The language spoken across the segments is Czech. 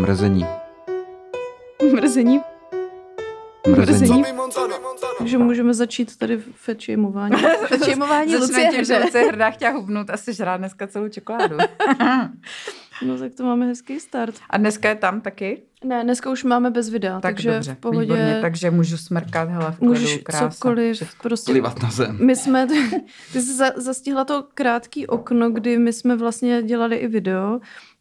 Mrzení. Mrzení. Mrzení. Takže můžeme začít tady fetšejmování. Fetšejmování Lucie Začne tím, že hře. Lucie hrdá chtěla hubnout a si žrát dneska celou čokoládu. No tak to máme hezký start. A dneska je tam taky? Ne, dneska už máme bez videa, Tak takže dobře, v pohodě výborně, takže můžu smrkat, hele, v klidu, můžeš krása. cokoliv. Všechno. Prostě Plivat na zem. My jsme, ty jsi za, zastihla to krátký okno, kdy my jsme vlastně dělali i video.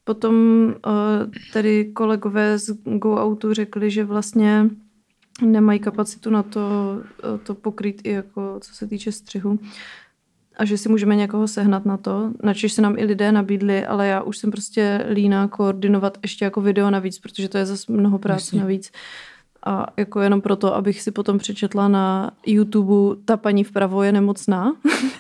Potom uh, tady kolegové z Go Autu řekli, že vlastně nemají kapacitu na to, uh, to pokrýt i jako co se týče střihu. A že si můžeme někoho sehnat na to. Načež se nám i lidé nabídli, ale já už jsem prostě líná koordinovat ještě jako video navíc, protože to je zase mnoho práce Jasně. navíc. A jako jenom proto, abych si potom přečetla na YouTube, ta paní vpravo je nemocná.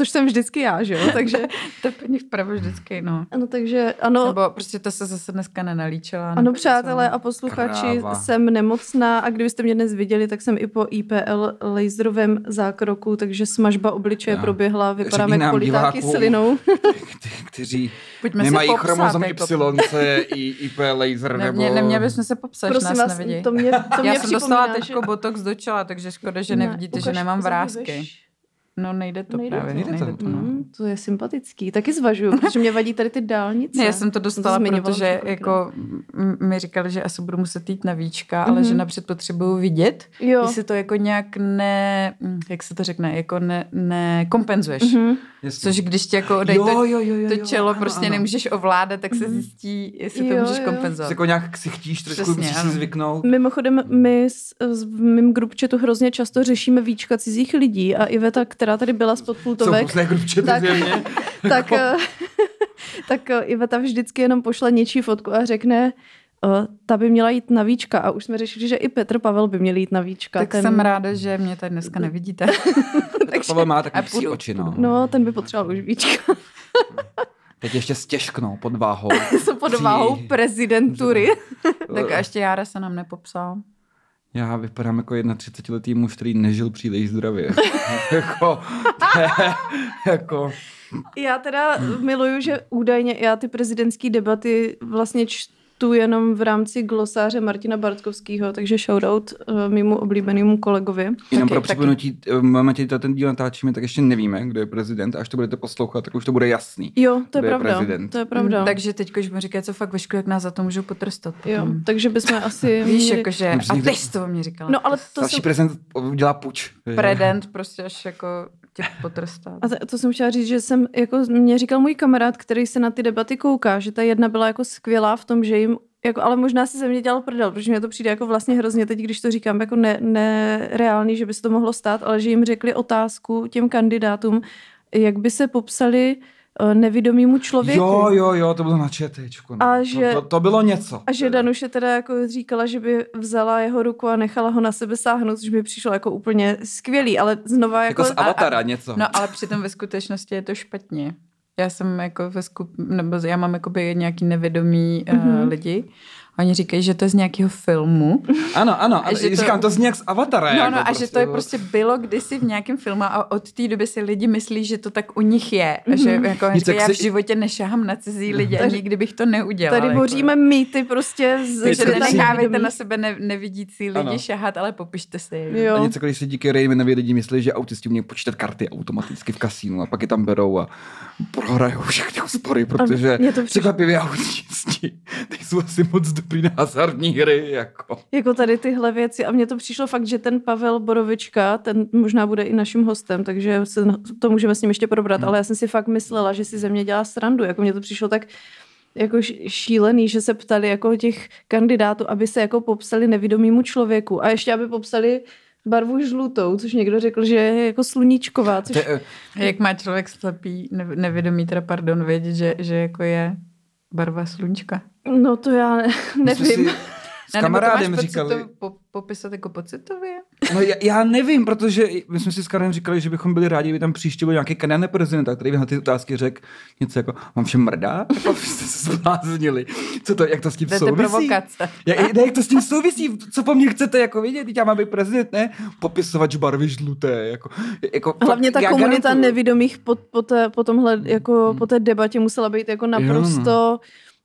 Což jsem vždycky já, že jo? Takže, To je paní vpravo vždycky, no. ano, takže ano, Nebo prostě to se zase dneska nenalíčila. ano, nebo přátelé a posluchači, Kráva. jsem nemocná a kdybyste mě dnes viděli, tak jsem i po IPL laserovém zákroku, takže smažba obličeje Já. proběhla, vypadám Řekni jak politá. Ty, kteří Pojďme nemají popsat, chromozom jako- Y, C, I, IP laser nebo... Nemě, neměli bychom se popsat, že Prosím nás vás, nevidí. to mě, to mě Já jsem dostala teď botox do čela, takže škoda, že Ne, nevidíte, že nemám vrázky. No nejde to Nejde právě. to. Nejde to. Nejde to, no. Mm, to je sympatický. Taky zvažuju, protože mě vadí tady ty dálnice. Ne, já jsem to Jsem dostala, zmiňovala protože jako mi říkali, že asi budu muset jít na víčka, ale Mhm. že napřed potřebuju vidět, Jo. jestli to jako nějak ne, hm, jak se to řekne, jako ne, nekompenzuješ. Mhm. Jasně. Což když ti jako odejde to, jo, jo, jo, to jo, čelo ano, prostě ano. nemůžeš ovládat, tak se Mhm. zjistí, jestli to Jo, můžeš jo. kompenzovat. Jsi jako nějak ksichtíš, trošku Přesně, musíš si zvyknout. Mimochodem, my s, s, v mém group chatu hrozně často řešíme víčka cizích lidí a Iveta, která tady byla z podpultovek, Tak- tak, mě. tak, eh, Iveta vždycky jenom pošle něčí fotku a řekne, eh, ta by měla jít na víčka a už jsme řešili, že i Petr Pavel by měl jít na víčka. Tak jsem ráda, že mě tady dneska nevidíte. Tak Pavel má takový psí oči, no. No, ten by potřeboval už víčka. Teď ještě stěžknou pod váhou. Jsou pod váhou prezidentury. tak a ještě Jára se nám nepopsal. Já vypadám jako 31-letý muž, který nežil příliš zdravě. jako, je, jako, Já teda miluju, že údajně já ty prezidentské debaty vlastně čtu jenom v rámci glosáře Martina Bartkovského, takže shoutout uh, mýmu oblíbenému kolegovi. jenom Taky, pro připomenutí, momentě, kdy ten díl natáčíme, tak ještě nevíme, kdo je prezident. Až to budete poslouchat, tak už to bude jasný. Jo, to je je pravda. prezident? To je pravda. Mm, Takže teď, když mi říkají, co fakt vešku, jak nás za to můžou potrestat. jo, potom. takže bychom asi Víš, měli... jakože, a ty jsi to mě říkala. No ale to Další jsem, prezident udělá puč. Predent prostě až jako tě potrestá. a to, jsem chtěla říct, že jsem, jako mě říkal můj kamarád, který se na ty debaty kouká, že ta jedna byla jako skvělá v tom, že jim jako, ale možná si ze mě dělal prdel, protože mě to přijde jako vlastně hrozně teď, když to říkám, jako ne, že by se to mohlo stát, ale že jim řekli otázku těm kandidátům, jak by se popsali eh, nevidomýmu člověku. Jo, jo, jo, to bylo na četečku. No. A že- to, to, to, bylo něco. A že Danuše teda jako říkala, že by vzala jeho ruku a nechala ho na sebe sáhnout, což by přišlo jako úplně skvělý, ale znova jako... Jako z Avatara něco. No ale přitom ve skutečnosti je to špatně. Já jsem jako ve skup, nebo já mám jakoby nějaký nevědomý mm-hmm. Mhm. uh, lidi. A oni říkají, že to je z nějakého filmu. Ano, ano, A že to- říkám, to zní jak z Avatara. No, jako no, a že to je prostě bylo kdysi v nějakém filmu a od té doby si lidi myslí, že to tak u nich je. Mm-hmm. Že jako Nic, říkají, já v si- životě nešahám na cizí lidi a nikdy bych to neudělal. Tady boříme mýty prostě z si- nenechávejte na sebe ne, nevidící lidi Ano. šahat, ale popište si je. Jo. A něco, když si díky Raymi neví lidi myslí, že autisti umějí počítat karty automaticky v kasínu a pak je tam berou a prohrajou všechny úspory, protože to překvapivě autisti nejsou asi moc dobrý na hazardní hry. Jako. Jako tady tyhle věci a mně to přišlo fakt, že ten Pavel Borovička, ten možná bude i naším hostem, takže se, to můžeme s ním ještě probrat, Hmm. ale já jsem si fakt myslela, že si ze mě dělá srandu, jako mně to přišlo tak jako šílený, že se ptali jako těch kandidátů, aby se jako popsali nevidomýmu člověku a ještě aby popsali barvu žlutou, což někdo řekl, že je jako sluníčková, což je, Jak má člověk slepý, nev- nevědomý, teda pardon, vědět, že, že jako je barva sluníčka. no to já nevím. s kamarádem říkali, To po, popisat jako pocitově? No já, já, nevím, protože my jsme si s Karem říkali, že bychom byli rádi, kdyby tam příště byl nějaký kandidát prezidenta, který by na ty otázky řekl něco jako, vám všem mrdá? Jako jste se zbláznili. Co to, jak to s tím To je souvisí? provokace. Jak, ne, jak to s tím souvisí? Co po mně chcete jako vidět? Teď já mám být prezident, ne? Popisovač barvy žluté. Jako, jako, Hlavně ta komunita garantuju. nevidomých po, po, té, po, tomhle, jako, po té debatě musela být jako naprosto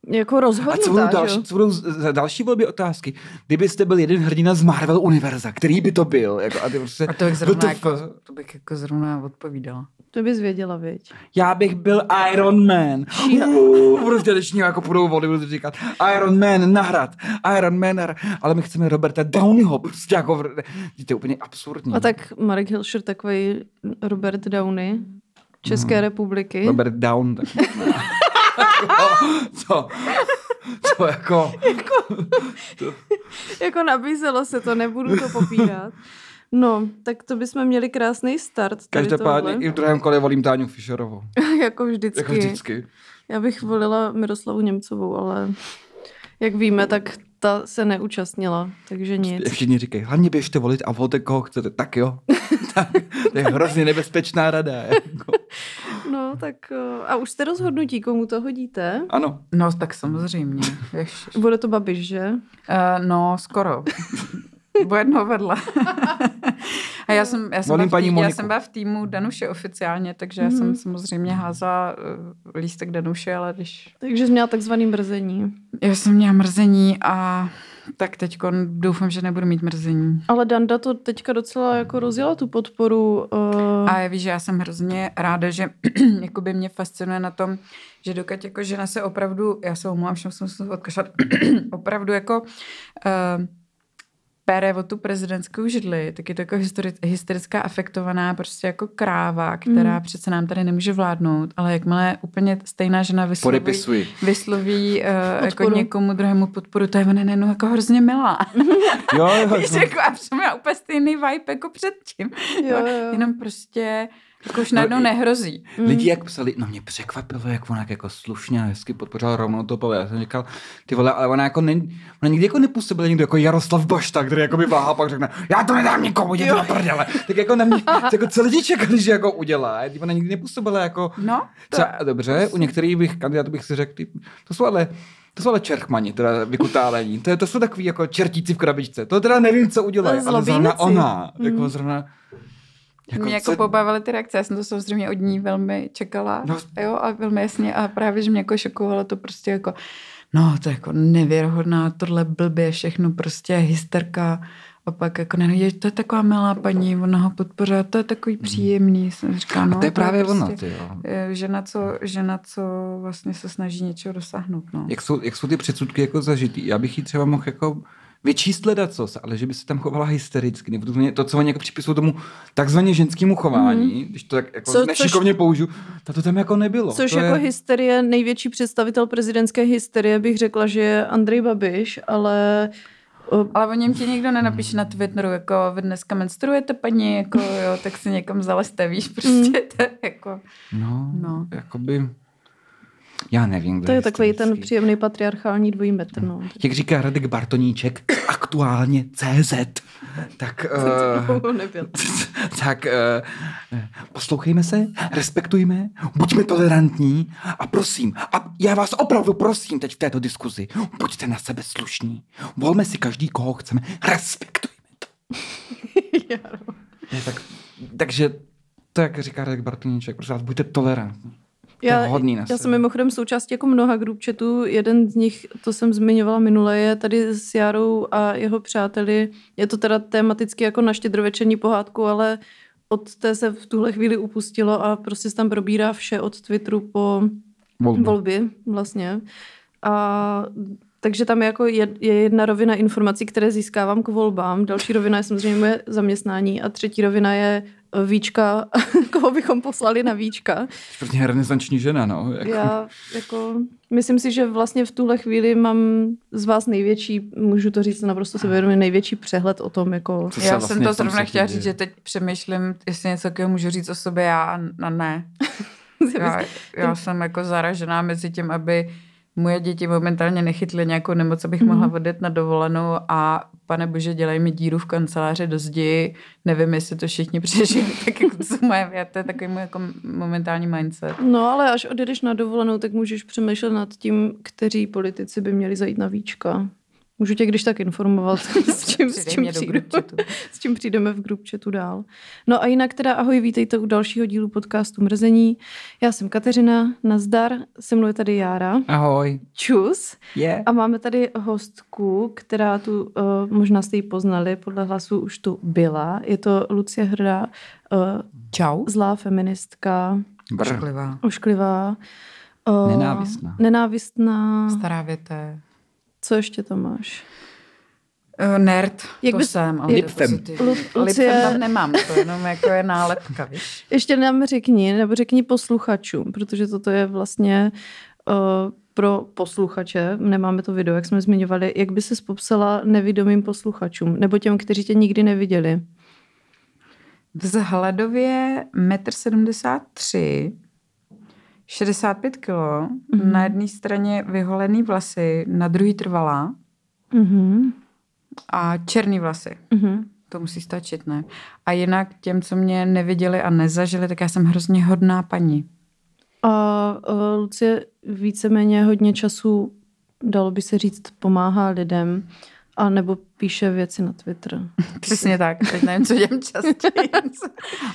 jako A rozhodnutá, co budou, další, co budou další volby otázky? Kdybyste byl jeden hrdina z Marvel univerza, který by to byl? Jako, a ty prostě, A to bych zrovna, WTF? jako, to bych jako zrovna odpovídala. To bys věděla, viď? Já bych byl Iron Man. Prostě deční jako půjdou vody, budu říkat Iron Man nahrad, Iron Man nahrad. Ale my chceme Roberta Downeyho, prostě jako, to je úplně absurdní. A tak Marek Hilšer, takový Robert Downey České republiky. Mhm. Robert Down. Tak, co? Co jako... Jako nabízelo se to, nebudu to popírat. No, tak to bychom měli krásný start. Každopádně tohle. i v druhém kole volím Táňu Fischerovou. jako vždycky. Jako vždycky. Já bych volila Miroslavu Němcovou, ale jak víme, tak ta se neúčastnila, takže nic. Všichni říkají, hlavně běžte volit a volte koho chcete. Tak jo. tak, to je hrozně nebezpečná rada. Jako. No, tak eh, a už jste rozhodnutí, komu to hodíte? Ano. No, tak samozřejmě. Ježiš. Bude to Babiš, že? Uh, no, skoro. Bo jedno vedle. A já jsem, já jsem, byla v paní tý, já jsem byla v týmu Danuše oficiálně, takže já jsem samozřejmě házela uh, lístek Danuše, ale když Takže jsi měla takzvaný mrzení. já jsem měla mrzení a tak teď doufám, že nebudu mít mrzení. Ale Danda to teďka docela jako rozjela tu podporu. Uh, A já víš, že já jsem hrozně ráda, že jakoby mě fascinuje na tom, že dokud jako žena se opravdu, já se omlouvám, že jsem se odkašlat, opravdu jako uh, pere o tu prezidentskou židli, tak je to jako hysterická afektovaná prostě jako kráva, která Mm. přece nám tady nemůže vládnout, ale jakmile úplně stejná žena vysloví, Podepisuji. vysloví uh, jako někomu druhému podporu, to je ona najednou jako hrozně milá. Jo, jo, Víš, jo. jako, a přitom já úplně stejný vibe jako předtím. Jo, jo. Jenom prostě jako už No, najednou i- nehrozí. Lidi jak psali, no mě překvapilo, jak ona jako slušně a hezky podpořila rovnou topové. Já jsem říkal, ty vole, ale ona jako ne, ona nikdy jako nepůsobila někdo jako Jaroslav Bašta, který jako by váhá, pak řekne, já to nedám nikomu, jděte na prdele. Tak jako na mě, jako co lidi čekali, že jako udělá. Ty ona nikdy nepůsobila jako, No, to třeba, dobře, u některých bych kandidátů bych si řekl, ty, to jsou ale to jsou ale čerchmani, teda vykutálení. To, je, to jsou takový jako čertíci v krabičce. To teda nevím, co udělají. Ale zrovna ona, jako Mm. Zrovna... Mě jako co- pobavily ty reakce, já jsem to samozřejmě od ní velmi čekala, No. jo, a velmi jasně, a právě, že mě jako šokovalo to prostě jako, no, to je jako nevěrohodná, tohle blbě, všechno prostě hysterka, a pak jako ne, je, to je taková milá paní, ona ho podpořila, to je takový příjemný, jsem říkala, no, Hmm. A to je právě ono, prostě, ty jo. Žena, co, žena, co vlastně se snaží něčeho dosáhnout, no. Jak jsou, jak jsou ty předsudky jako zažitý? Já bych jí třeba mohl jako vyčíst ledacos, ale že by se tam chovala hystericky, nebo to, to co oni jako připisují tomu takzvaně ženskému chování, mm. když to tak jako Co- což- nešikovně použiju, to, to tam jako nebylo. Což to jako je... hysterie, největší představitel prezidentské hysterie bych řekla, že je Andrej Babiš, ale o, Ale o něm ti nikdo nenapíše na Twitteru, jako vy dneska menstruujete paní, jako jo, tak si někam zalezte, víš, prostě to jako... No, no, No. jakoby... Já nevím, kdo to je takový ten příjemný patriarchální dvojí metr. No. Jak říká Radek Bartoníček, aktuálně CZ, tak, uh, tak uh, poslouchejme se, respektujme, buďme tolerantní a prosím, a já vás opravdu prosím teď v této diskuzi, buďte na sebe slušní, volme si každý, koho chceme, respektujme to. Ne, tak, takže to, jak říká Radek Bartoníček, prosím vás, buďte tolerantní. To je Já, hodný na já jsem mimochodem součástí jako mnoha group chatů. Jeden z nich, to jsem zmiňovala minule, je tady s Jarou a jeho přáteli. Je to teda tematicky jako na štědrovečerní pohádku, ale od té se v tuhle chvíli upustilo a prostě se tam probírá vše od Twitteru po Volby. volby vlastně. A takže tam je jako je, je jedna rovina informací, které získávám k volbám, další rovina je samozřejmě moje zaměstnání a třetí rovina je eh, víčka, koho bychom poslali na víčka. Prostě renesanční žena, no. Jako, Já jako, myslím si, že vlastně v tuhle chvíli mám z vás největší, můžu to říct naprosto sebevědomě, největší přehled o tom, jako... Co Já vlastně jsem to zrovna chtěla děje? říct, že teď přemýšlím, jestli něco takového můžu říct o sobě já a a ne. Já, já jsem jako zaražená mezi tím, aby moje děti momentálně nechytly nějakou nemoc, abych Mhm. mohla odjet na dovolenou a pane bože, dělají mi díru v kanceláři do zdi, nevím, jestli to všichni přežili, tak jako to jsou moje věty, to je takový můj jako momentální mindset. No ale až odjedeš na dovolenou, tak můžeš přemýšlet nad tím, kteří politici by měli zajít na víčka. Můžu tě když tak informovat, s čím, s čím, přijdu, group chatu. s čím přijdeme v group chatu dál. No a jinak teda ahoj, vítejte u dalšího dílu podcastu Mrzení. Já jsem Kateřina, nazdar, se mnou je tady Jára. Ahoj. Čus. Je. A máme tady hostku, která tu, uh, možná jste ji poznali, podle hlasu už tu byla. Je to Lucie Hrdá, uh, Čau. zlá feministka, Brr. Ošklivá. ošklivá. Uh, Nenávistná. Nenávistná. Stará věte. Co ještě tam máš? Uh, nerd, Jak to bys- jsem. Ale Lipfem. To je pozitivní. Lu- Lipfem Lucie- tam nemám, to jenom jako je nálepka, víš. Ještě nám řekni, nebo řekni posluchačům, protože toto je vlastně uh, pro posluchače, nemáme to video, jak jsme zmiňovali, jak by se popsala nevidomým posluchačům, nebo těm, kteří tě nikdy neviděli. Vzhledově 1,73 m, 65 kg, Mhm. na jedné straně vyholený vlasy, na druhý trvalá Mhm. a černý vlasy. Mhm. To musí stačit, ne? A jinak těm, co mě neviděli a nezažili, tak já jsem hrozně hodná paní. A uh, Lucie víceméně hodně času, dalo by se říct, pomáhá lidem, a nebo píše věci na Twitter. Přesně tak, teď nevím, co dělám častěji.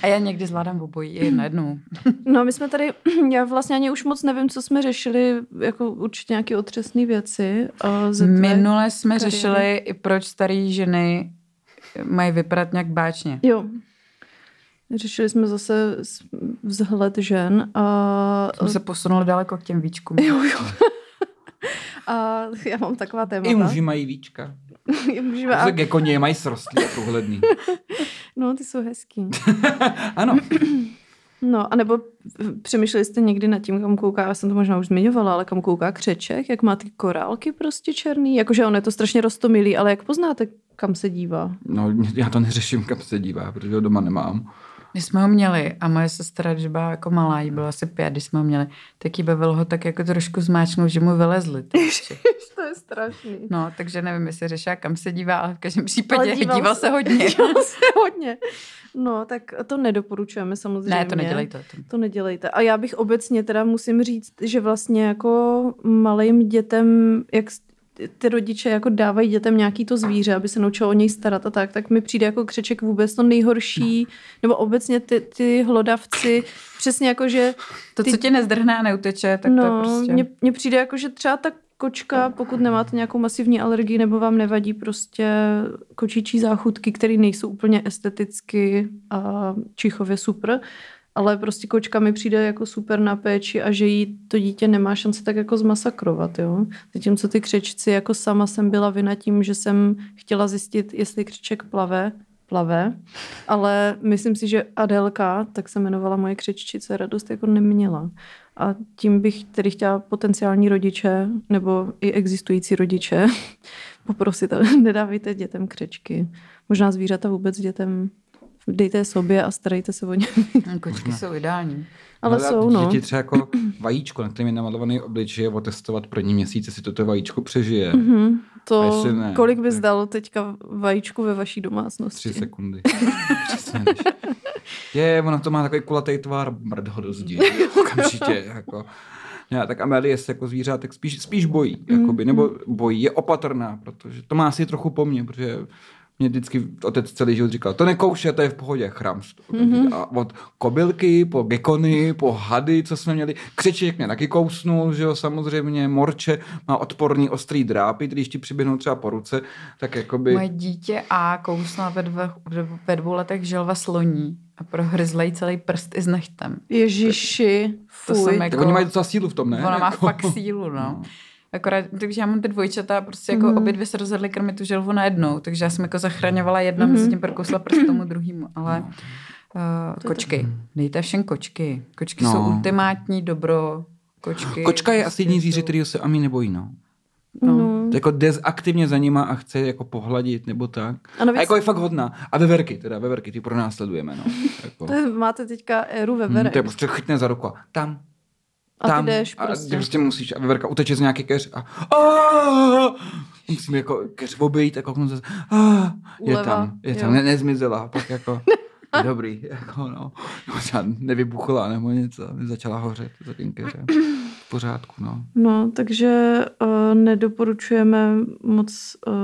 A já někdy zvládám obojí i najednou. No my jsme tady, já vlastně ani už moc nevím, co jsme řešili, jako určitě nějaké otřesné věci. Uh, tvé- Minule jsme kariéry. řešili i proč staré ženy mají vypadat nějak báčně. Jo. Řešili jsme zase vzhled žen a, Jsme se posunuli daleko k těm víčkům. jo, jo. a já mám taková témata. I muži mají víčka. Muži a, Tak jako něj mají srostlý a průhledný. no, ty jsou hezký. ano. No, anebo přemýšleli jste někdy nad tím, kam kouká, já jsem to možná už zmiňovala, ale kam kouká křeček, jak má ty korálky prostě černý, jakože on je to strašně rostomilý, ale jak poznáte, kam se dívá? No, já to neřeším, kam se dívá, protože ho doma nemám. My jsme ho měli a moje sestra, když byla jako malá, jí bylo asi pět, když jsme ho měli, tak jí bavilo ho tak jako trošku zmáčknout, že mu oči. to je strašný. No, takže nevím, jestli řešila, kam se dívá, ale v každém Ale případě díval, díval se hodně. Díval se hodně. No, tak to nedoporučujeme samozřejmě. ne, to nedělejte. To. To nedělejte. A já bych obecně teda musím říct, že vlastně jako malým dětem, jak ty rodiče jako dávají dětem nějaký to zvíře, aby se naučilo o něj starat a tak, tak mi přijde jako křeček vůbec to nejhorší, nebo obecně ty, ty hlodavci, přesně jako, že To, Ty- co tě nezdrhne a neuteče, tak to je no, prostě... mně, mně přijde jako, že třeba ta kočka, pokud nemáte nějakou masivní alergii nebo vám nevadí prostě kočičí záchutky, které nejsou úplně esteticky a čichově super, ale prostě kočka mi přijde jako super na péči a že jí to dítě nemá šanci tak jako zmasakrovat, jo. Zatímco ty křečci, jako sama jsem byla vina tím, že jsem chtěla zjistit, jestli křeček plave, plave, ale myslím si, že Adelka, tak se jmenovala moje křeččice, radost jako neměla. A tím bych tedy chtěla potenciální rodiče nebo i existující rodiče poprosit, nedávejte dětem křečky. Možná zvířata vůbec dětem dejte sobě a starejte se o ně. Hm, Kočky jsou ideální. Ale No, jsou, no. Děti třeba jako vajíčko, na kterém je namalovaný obličej, otestovat první měsíc, jestli toto vajíčko přežije. Mhm. A To, ne, kolik bys tak- dal teďka vajíčku ve vaší domácnosti? Tři sekundy. Přesně. než- Je, ono to má takový kulatý tvar, mrd ho do zdi. Okamžitě, jako. Já, tak Amelie se jako zvířátek spíš, spíš bojí, jakoby, nebo bojí, je opatrná, protože to má asi trochu po mně, protože mě vždycky otec celý život říkal, to nekouše, to je v pohodě, chrám. Mm-hmm. A od kobylky, po gekony, po hady, co jsme měli, křeček mě taky kousnul, že jo, samozřejmě, morče má odporný ostrý drápy, když ti přiběhnou třeba po ruce, tak jakoby... Moje dítě A kousla ve, dve, ve dvou letech želva sloní a prohryzla jí celý prst i s nechtem. Ježiši, To fuj. jsem Tak jako- oni mají docela sílu v tom, ne? Ona má Jako- fakt sílu, no. Akorát, takže já mám ty dvojčata, prostě jako mm. obě dvě se rozhodly krmit tu želvu najednou, takže já jsem jako zachraňovala jedna, mm. mezi tím prokousla prst tomu druhému, ale uh, kočky. Dejte všem kočky. Kočky No. jsou ultimátní dobro. Kočky. Kočka je asi jediný jsou- zvíře, kterého se Ami nebojí, no. No. Jako jde aktivně za nima a chce jako pohladit nebo tak. A navíc- A jako je fakt hodná. A veverky, teda veverky, ty pro nás sledujeme, no. Jako. To je, máte teďka éru ve Hmm, to je prostě chytne za ruku a tam, a tam. ty jdeš a prostě. ty prostě musíš. A veverka uteče z nějaký keř a a musím jako keř obejít a kouknout zase. A je tam, je tam, ne, nezmizela. Pak jako dobrý, jako no. Třeba nevybuchla nebo něco, začala hořet za tím keřem. pořádku, no. No, takže uh, nedoporučujeme moc uh,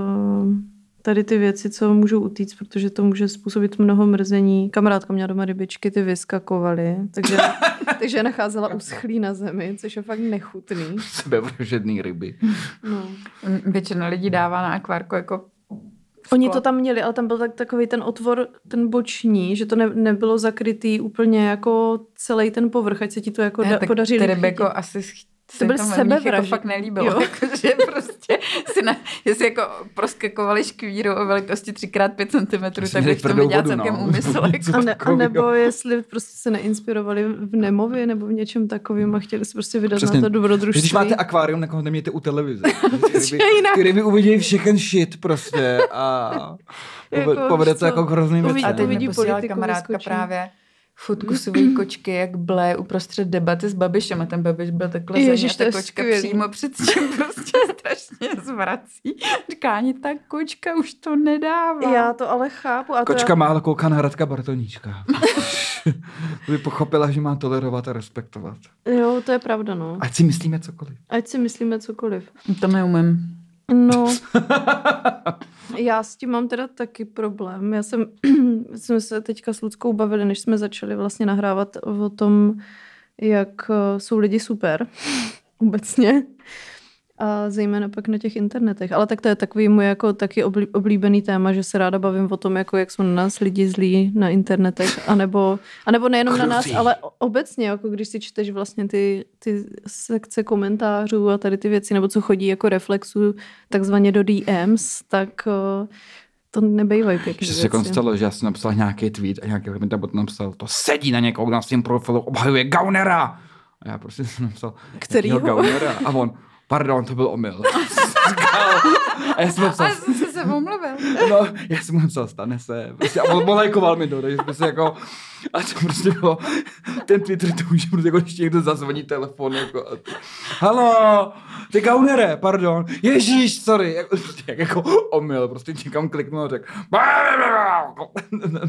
tady ty věci, co můžou utíct, protože to může způsobit mnoho mrzení. Kamarádka měla doma rybičky, ty vyskakovaly, takže, takže je nacházela uschlý na zemi, což je fakt nechutný. Sebevražedný ryby. No. Většina lidí dává na akvárko jako Oni sklo. to tam měli, ale tam byl tak, takový ten otvor, ten boční, že to ne, nebylo zakrytý úplně jako celý ten povrch, ať se ti to jako Ne, da, tak podaří ty chytit. jako asi To byl mně jako fakt nelíbilo. Jako, že prostě si na, jestli jako proskakovali škvíru o velikosti 3x5 cm, tak bych to viděla vodu, celkem no. úmysl. Jako. A, ne, a nebo jestli prostě se neinspirovali v Nemovi nebo v něčem takovým a chtěli se prostě vydat Přesně. na to dobrodružství. Když máte akvárium, tak ho nemějte u televize. Ty ryby uvidějí všechen shit prostě a Jako, jako, povede to jako k hrozným uvidí- věcem. A teď uvidí posílala politiku, kamarádka vyskočí. právě fotku svojí kočky, jak ble uprostřed debaty s Babišem a ten Babiš byl takhle za ní Ježiš, a to ta kočka skvělý. přímo před tím prostě strašně zvrací. Říká, ani ta kočka už to nedává. Já to ale chápu. A to Kočka já, málo kouká na Radka Bartoníčka. by pochopila, že má tolerovat a respektovat. Jo, to je pravda, no. Ať si myslíme cokoliv. Ať si myslíme cokoliv. To neumím. No, já s tím mám teda taky problém. Já jsem, jsme se teďka s Ludskou bavili, než jsme začali vlastně nahrávat o tom, jak eh, jsou lidi super obecně. A zejména pak na těch internetech. Ale tak to je takový můj jako taky oblí- oblíbený téma, že se ráda bavím o tom, jako jak jsou na nás lidi zlí na internetech, anebo, anebo nejenom na nás, Krutý. ale obecně, jako když si čteš vlastně ty, ty sekce komentářů a tady ty věci, nebo co chodí jako reflexu takzvaně do DMs, tak eh, to nebejvají pěkné Že se konstalo, že já jsem napsal nějaký tweet a nějaký komentář potom napsal, to sedí na někoho, na svém profilu obhajuje Gaunera. A já prostě jsem napsal, Kterýho? Gaunera? A on, pardon, to byl omyl. A já jsem napsal, Ale jsem se se omluvil. No, já jsem mu napsal, stane se. Prostě, a on lajkoval mi to, takže jsme se jako... A to prostě bylo, ten Twitter to už prostě jako, když někdo zazvoní telefon, jako, a ty, halo, ty gaunere, pardon, ježíš, sorry, jako, prostě, jak jako omyl, prostě někam kliknul a řekl,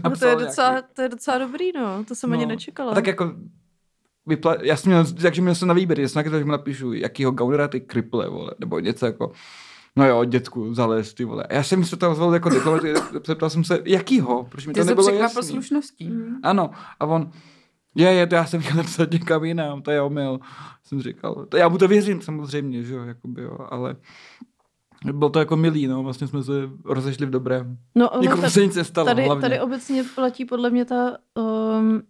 No to, je docela, to je docela dobrý, no. To jsem ani nečekala. A tak jako, vypla... já jsem měl, takže měl jsem na výběr, jestli že mu napíšu, jakýho gaunera ty kriple, vole, nebo něco jako, no jo, dětku, zalez, ty vole. A já jsem se tam zvolil jako diplomat, zeptal jsem se, jakýho, proč mi Ty to nebylo jasný. slušností. Ano, a on, je, je, to já jsem chtěl napsat někam jinam, to je omyl. Jsem říkal, to já mu to věřím samozřejmě, že jo, jakoby, jo, ale bylo to jako milý, no, vlastně jsme se rozešli v dobrém. no, ono Nikomu ta- se nic nestalo, tady, hlavně. tady obecně platí podle mě ta, um,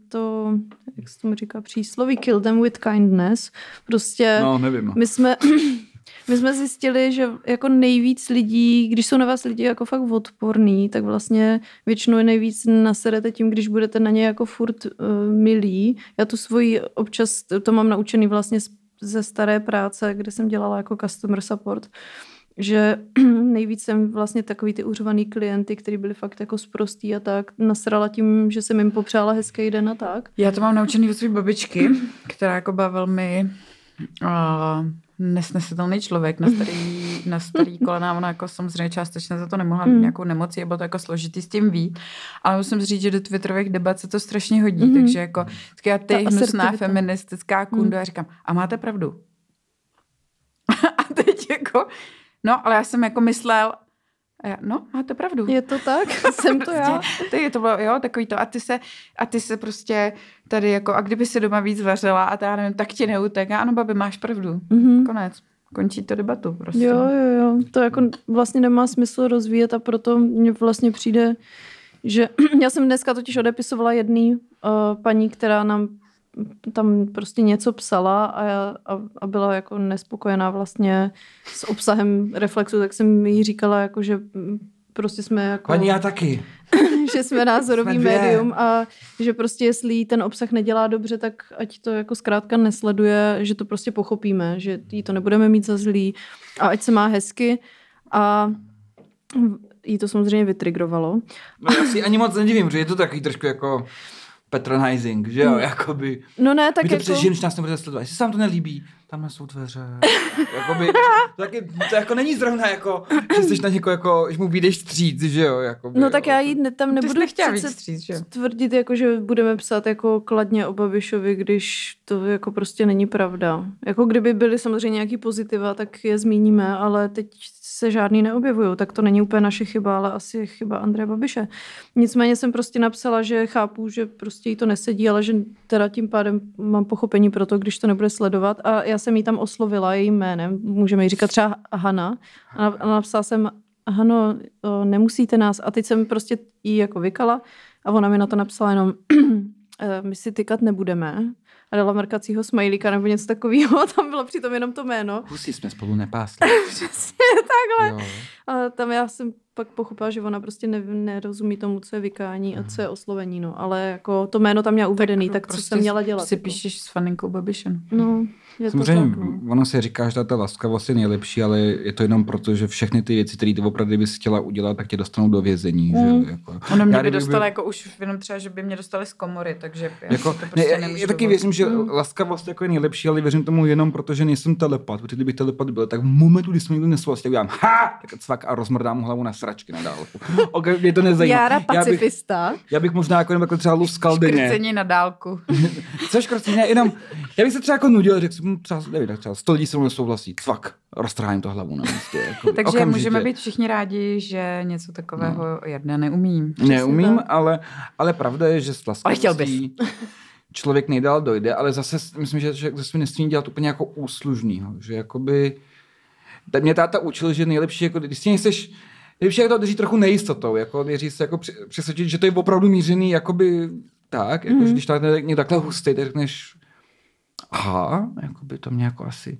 to, jak se tomu říká, přísloví kill them with kindness. Prostě No, nevím. my jsme, my jsme zjistili, že jako nejvíc lidí, když jsou na vás lidi jako fakt odporný, tak vlastně většinou je nejvíc naserete tím, když budete na ně jako furt uh, milí. Já tu svoji občas, to mám naučený vlastně z- ze staré práce, kde jsem dělala jako customer support, že nejvíc jsem vlastně takový ty uřvaný klienty, kteří byli fakt jako sprostý a tak, nasrala tím, že jsem jim popřála hezký den a tak. Já to mám naučený od své babičky, která jako byla velmi uh, nesnesitelný člověk na starý, na starý kolena. Ona jako samozřejmě částečně za to nemohla mít Mm. nějakou nemoci, bylo to jako složitý s tím ví. Ale musím říct, že do twitterových debat se to strašně hodí. Mhm. Takže jako vždycky já ty Ta hnusná feministická kunda a říkám, a máte pravdu. a teď jako, no, ale já jsem jako myslel, a já, no, máte pravdu. Je to tak? jsem to já? To je to bylo, jo, takový to. A ty se, a ty se prostě tady jako, a kdyby si doma víc vařila a já nevím, tak ti neuteká. Ano, babi, máš pravdu. Mhm. Konec. Končí to debatu prostě. Jo, jo, jo. To jako vlastně nemá smysl rozvíjet a proto mně vlastně přijde, že já jsem dneska totiž odepisovala jedný uh, paní, která nám tam prostě něco psala a, já, a, a byla jako nespokojená vlastně s obsahem Reflexu, tak jsem jí říkala, jako, že prostě jsme jako... Paní, já taky. že jsme názorový Jsme dvě. médium a že prostě jestli ten obsah nedělá dobře, tak ať to jako zkrátka nesleduje, že to prostě pochopíme, že jí to nebudeme mít za zlý a ať se má hezky a jí to samozřejmě vytrigrovalo. No, já si ani moc nedivím, že je to takový trošku jako patronizing, že jo, jakoby. No ne, tak My to jako... přežijeme, když nás nebudete sledovat. Jestli se vám to nelíbí, tamhle jsou dveře. Jakoby, to, taky, to jako není zrovna jako, že jsi na někoho jako, že mu vyjdeš stříc, že jo? Jakoby, No tak jo. já jí ne, tam nebudu přece víc stříc, že jo? tvrdit, jako, že budeme psát jako kladně o Babišovi, když to jako prostě není pravda. Jako kdyby byly samozřejmě nějaký pozitiva, tak je zmíníme, ale teď se žádný neobjevují, tak to není úplně naše chyba, ale asi chyba Andreje Babiše. Nicméně jsem prostě napsala, že chápu, že prostě jí to nesedí, ale že teda tím pádem mám pochopení pro to, když to nebude sledovat. A já jsem jí tam oslovila jejím jménem, můžeme jí říkat třeba Hana. A na- a napsala jsem, Hano, nemusíte nás. A teď jsem prostě jí jako vykala a ona mi na to napsala jenom, "Eh, my si tykat nebudeme. A dala mrkacího smajlíka nebo něco takového. A tam bylo přitom jenom to jméno. Husy jsme spolu nepásli. Přesně takhle. Jo. A tam já jsem pak pochopila, že ona prostě ne, nerozumí tomu, co je vykání a co je oslovení. No. Ale jako to jméno tam měla uvedený, tak, tak co jsem měla dělat? Si jako? píšeš s faninkou Babišem. No, je Samozřejmě, to tak, no. ono se říká, že ta laskavost je nejlepší, ale je to jenom proto, že všechny ty věci, které ty opravdu bys chtěla udělat, tak tě dostanou do vězení. Mm. Že? Jako. Ona mě Já by kdyby dostala byl- jako už jenom třeba, že by mě dostali z komory, takže já Jako, si to ne, prostě já, nemůžu já taky dovolit. věřím, že laskavost jako je nejlepší, ale věřím tomu jenom proto, že nejsem telepat. Protože kdybych telepat byl, tak v momentu, kdy jsme někdo nesouhlasí, tak udělám ha! Tak cvak a rozmrdám mu hlavu na sračky na dálku. Okay, mě to nezajímá. Jára já, bych, pacifista. já bych možná jako, jenom jako třeba luskal denně. Škrcení na dálku. Co škrcení? Ne, jenom, já bych se třeba jako nudil, řekl jsem, třeba, nevím, třeba 100 lidí se mnou nesouhlasí, cvak, roztrháním to hlavu na místě. Jako, Takže okamžitě. můžeme být všichni rádi, že něco takového no. Jarda neumím. Neumím, tak. ale, ale pravda je, že s Ale chtěl laskavostí člověk nejdál dojde, ale zase myslím, že, že zase nesmí dělat úplně jako úslužnýho, že jakoby, tak mě táta učil, že nejlepší, jako, když si nejseš, nejlepší je to drží trochu nejistotou, jako věří se jako přesvědčit, že to je opravdu mířený, jakoby tak, jako, Mhm. mm. když to je někdo takhle hustý, tak řekneš, aha, jakoby to mě jako asi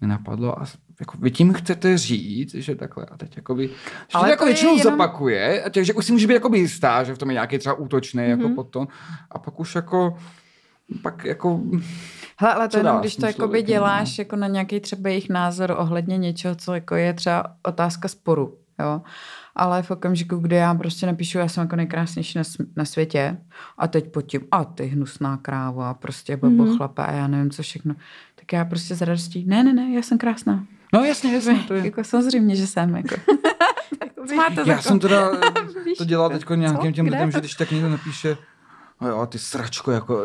nenapadlo a jako vy tím chcete říct, že takhle a teď jakoby, že Ale to jako to je většinou jenom- zopakuje, a takže už si může být jakoby jistá, že v tom je nějaký třeba útočný mm-hmm. Mhm. jako potom a pak už jako pak jako Hele, ale to jenom, když to jakoby člověkem, děláš jako na nějaký třeba jejich názor ohledně něčeho, co jako je třeba otázka sporu, jo. Ale v okamžiku, kdy já prostě napíšu, já jsem jako nejkrásnější na, na světě a teď pod tím, a ty hnusná kráva, prostě babo Mhm. mm-hmm. chlape a já nevím co všechno, tak já prostě s radostí, ne, ne, ne, já jsem krásná. no jasně, jasně, to je. Jako samozřejmě, že jsem, jako. Máte Já jako? jsem teda to dělal teď nějakým těm lidem, že když tak někdo napíše, no jo, ty sračko, jako,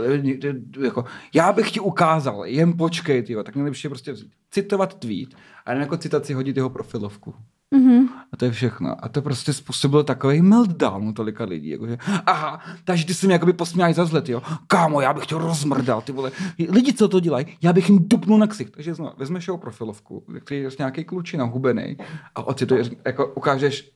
jako, já bych ti ukázal, jen počkej, tyjo, tak nejlepší je prostě citovat tweet a jen jako citaci hodit jeho profilovku. Mhm. A to je všechno. A to prostě způsobilo takový meltdown u tolika lidí. Jakože, aha, takže ty se mi jakoby posměláš za zlet, jo. Kámo, já bych tě rozmrdal, ty vole. Lidi, co to dělají, já bych jim dupnul na ksich. Takže znovu, vezmeš jeho profilovku, který je prostě nějaký klučina, hubený, a ocituješ, jako ukážeš,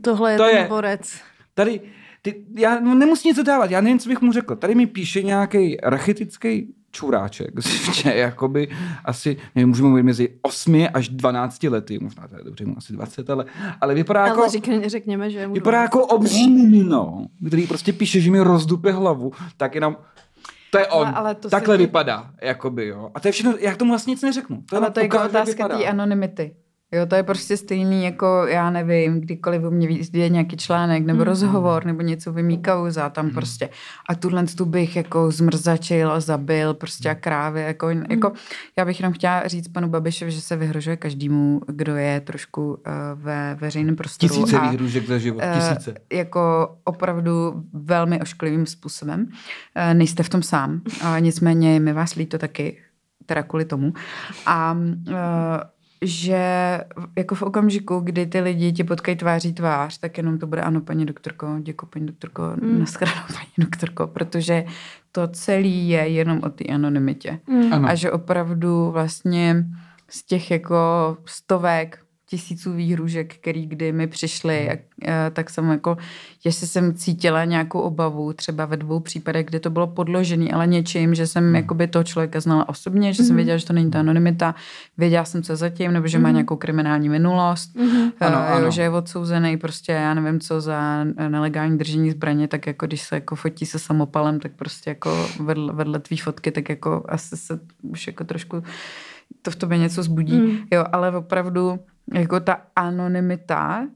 Tohle je To ten je- borec. tady, ty, já no, nemusím nic dávat, já nevím, co bych mu řekl. Tady mi píše nějaký rachitický čuráček, že jakoby asi, nevím, můžeme mluvit mezi 8 až 12 lety, možná to je dobře, mu asi 20, ale, ale vypadá jako... Ale řekne, řekněme, že je mu Vypadá 12. jako obří mimino, který prostě píše, že mi rozdupe hlavu, tak jenom to je on. Ale- ale to si Takhle ty- vypadá, jakoby, jo. A to je všechno, já k tomu vlastně nic neřeknu. To Ale to je jako otázka té anonymity. Jo, to je prostě stejný, jako já nevím, kdykoliv u mě vyjde nějaký článek nebo Mhm. rozhovor nebo něco vymí kauza tam prostě. A tuhle tu bych jako zmrzačil a zabil prostě a krávy. Jako, Mhm. jako, já bych jenom chtěla říct panu Babišovi, že se vyhrožuje každému, kdo je trošku uh, ve veřejném prostoru. Tisíce a, výhružek za život, eh, tisíce. jako opravdu velmi ošklivým způsobem. Eh, Nejste v tom sám, ale nicméně my vás líto taky, teda kvůli tomu. A eh, že jako v okamžiku, kdy ty lidi ti potkají tváří tvář, tak jenom to bude ano, paní doktorko, děkuji, paní doktorko, mm. nashledanou, paní doktorko, protože to celé je jenom o té anonymitě. Mm. Ano. A že opravdu vlastně z těch jako stovek, tisíců výhružek, který kdy mi přišly, a, a, tak jsem jako, jestli jsem cítila nějakou obavu, třeba ve dvou případech, kde to bylo podložené, ale něčím, že jsem jakoby toho člověka znala osobně, že jsem věděla, že to není ta anonymita, věděla jsem, co zatím, nebo že má nějakou kriminální minulost, Mhm. ano, Ano, ano. že je odsouzený prostě, já nevím co, za nelegální držení zbraně, tak jako když se jako fotí se samopalem, tak prostě jako vedle, vedle tvý fotky, tak jako asi se už jako trošku to v tobě něco zbudí, Mm. jo, ale opravdu jako ta anonymita,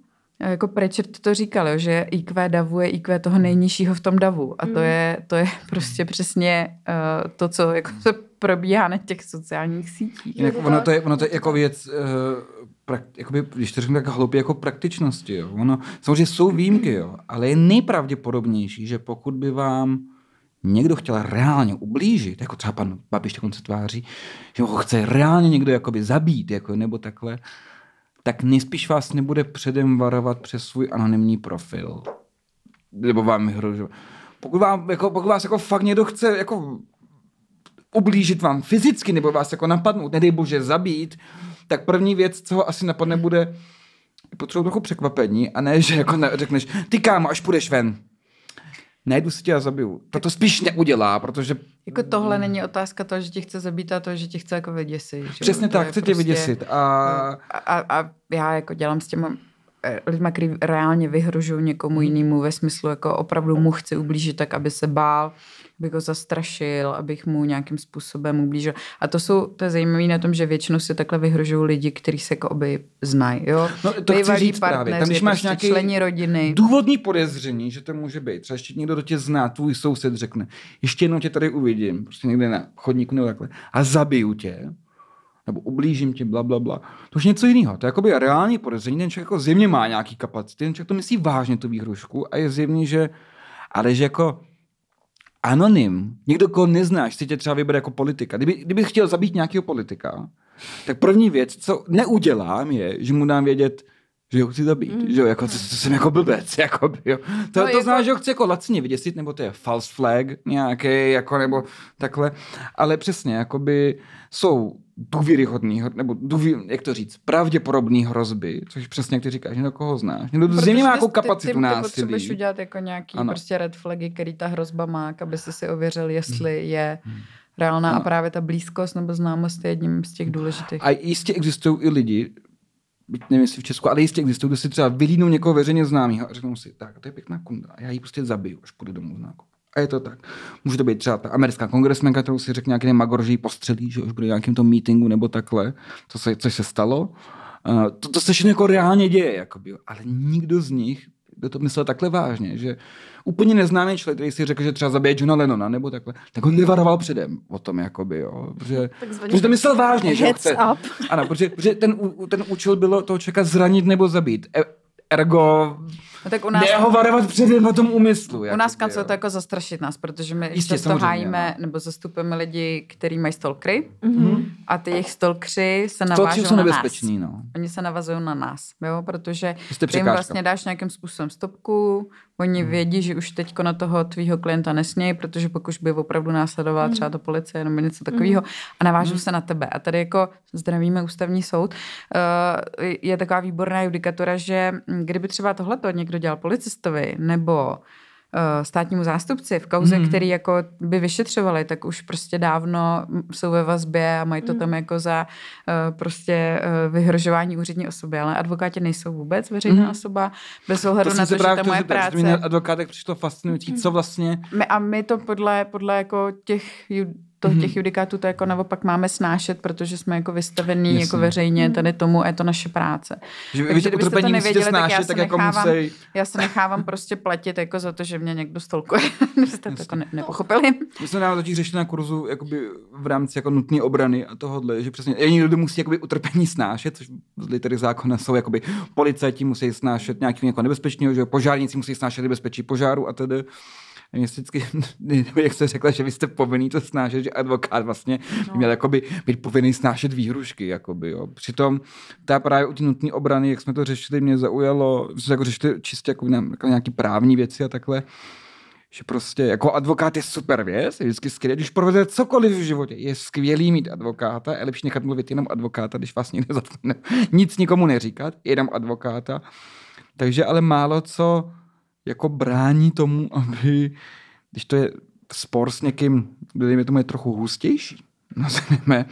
jako Prečert to říkal, jo, že IQ davu je IQ toho nejnižšího v tom davu a to Mm. je, to je prostě přesně uh, to, co jako se probíhá na těch sociálních sítích. Jinak ono to je, ono to je jako věc, uh, prak, jakoby, když to řeknu tak hloupě, jako praktičnosti. Jo. Ono, samozřejmě jsou výjimky, jo, ale je nejpravděpodobnější, že pokud by vám někdo chtěl reálně ublížit, jako třeba pan Babiš dokonce tváří, že ho chce reálně někdo jakoby zabít, jako, nebo takhle, tak nejspíš vás nebude předem varovat přes svůj anonymní profil. Nebo vám vyhrožovat. Pokud, vám, jako, pokud vás jako fakt někdo chce jako ublížit vám fyzicky nebo vás jako napadnout, nedej bože zabít, tak první věc, co ho asi napadne, bude potřebuji trochu překvapení a ne, že jako ne, řekneš, ty kámo, až půjdeš ven, najdu si tě a zabiju. To to spíš neudělá, protože... Jako tohle není otázka toho, že tě chce zabít a to, že tě chce jako vyděsit. Že? Přesně tak, chce tě vyděsit. A... a, a já jako dělám s těma eh, lidma, kteří reálně vyhrožují někomu jinému ve smyslu, jako opravdu mu chci ublížit tak, aby se bál, abych ho zastrašil, abych mu nějakým způsobem ublížil. A to jsou, to je zajímavé na tom, že většinou si takhle vyhrožují lidi, kteří se jako by znají. Jo? No, to chci Bývalí říct právě. Tam, když máš prostě nějaký členi rodiny. důvodný podezření, že to může být, třeba ještě někdo do tě zná, tvůj soused řekne, ještě jednou tě tady uvidím, prostě někde na chodníku nebo takhle, a zabiju tě, nebo ublížím ti, bla, bla, bla. To už je něco jiného. To je jakoby reální podezření, ten člověk jako zjevně má nějaký kapacity, ten člověk to myslí vážně, tu výhrušku, a je zjevný, že, ale že jako anonym, někdo, koho neznáš, si tě třeba vybere jako politika. Kdyby, kdyby chtěl zabít nějakého politika, tak první věc, co neudělám, je, že mu dám vědět, že ho chci zabít, mm. že jo, jako, to, to jsem jako blbec, jako, jo. To, No, to jako- znamená, že ho chci jako lacně vyděsit, nebo to je false flag nějaký, jako, nebo takhle, ale přesně, jakoby jsou důvěryhodný, nebo důvě, jak to říct, pravděpodobný hrozby, což přesně jak ty říkáš, někdo koho znáš. Někdo Protože zřejmě má ty- jako ty- kapacitu ty, ty, násilí. potřebuješ udělat jako nějaký Ano. prostě red flagy, který ta hrozba má, aby si si ověřil, jestli Hmm. je reálná a právě ta blízkost nebo známost je jedním z těch důležitých. A jistě existují i lidi, byť nevím, jestli v Česku, ale jistě existují, kdo si třeba vylídnou někoho veřejně známého a řeknou si, tak to je pěkná kunda, já ji prostě zabiju, až půjde domů nákupu. A je to tak. Může to být třeba ta americká kongresmenka, kterou si řekne nějaký magor, že ji postřelí, že už bude v nějakém tom meetingu nebo takhle, co se, což se stalo. Uh, to, to se všechno jako reálně děje, jakoby, ale nikdo z nich kdo to myslel takhle vážně, že úplně neznámý člověk, který si řekl, že třeba zabije Johna Lennona nebo takhle, tak on nevaroval předem o tom, jakoby, jo. Protože, protože to myslel vážně, že ho chce, up. ano, protože, protože ten, ten účel bylo toho člověka zranit nebo zabít. E, ergo, No tak u nás, ne ho varovat předem o tom úmyslu. u nás v jo. to jako zastrašit nás, protože my Jistě, často hájíme no. nebo zastupujeme lidi, kteří mají stalkry Mhm. a ty jejich stalkři se To navážou jsou na nás. nebezpeční, no. Oni se navazují na nás, jo, protože Jste ty jim vlastně dáš nějakým způsobem stopku, oni Hmm. vědí, že už teďko na toho tvýho klienta nesmějí, protože pokud by opravdu následovala třeba to policie nebo něco takového a navážou Hmm. se na tebe. A tady jako zdravíme ústavní soud, eh, je taková výborná judikatura, že mm, kdyby třeba tohleto někdo dělal policistovi nebo eh, státnímu zástupci v kauze, Hmm. který jako by vyšetřovali, tak už prostě dávno jsou ve vazbě a mají to tam jako za eh, prostě eh, vyhrožování úřední osoby, ale advokáti nejsou vůbec veřejná Mhm. osoba, bez ohledu To na to, se že právě ta moje práce... advokátek přišlo fascinující, co vlastně? My, a my to podle, podle jako těch, to, Mhm. těch judikátů to jako naopak máme snášet, protože jsme jako vystavení Jasně. jako veřejně tady tomu a je to naše práce. Že vy Takže to kdybyste to nevěděli, tak já snášet, se tak jako nechávám- musí... Já se nechávám prostě platit jako za to, že mě někdo stolkuje. Kdybyste to jako ne, nepochopili. My jsme nám totiž řešili na kurzu jakoby v rámci jako nutné obrany a tohohle, že přesně jediný, kdo musí jakoby utrpení snášet, což z litery zákona jsou jakoby policajti musí snášet nějaký jako nebezpečného, že jo, požárníci musí snášet nebezpečí požáru a tedy. Mě se vždycky, nebo jak jste řekla, že vy jste povinný to snášet, že advokát vlastně no. měl jakoby být povinný snášet výhrušky, jakoby, jo. Přitom ta právě u té nutné obrany, jak jsme to řešili, mě zaujalo, že jsme jako řešili čistě jako, jako nějaký právní věci a takhle, že prostě jako advokát je super věc, je vždycky skvělý, když provede cokoliv v životě, je skvělý mít advokáta, je lepší nechat mluvit jenom advokáta, když vás zatkne, nic nikomu neříkat, jenom advokáta. Takže ale málo co jako brání tomu, aby, když to je spor s někým, kdo dejme tomu je trochu hustější, nazveme,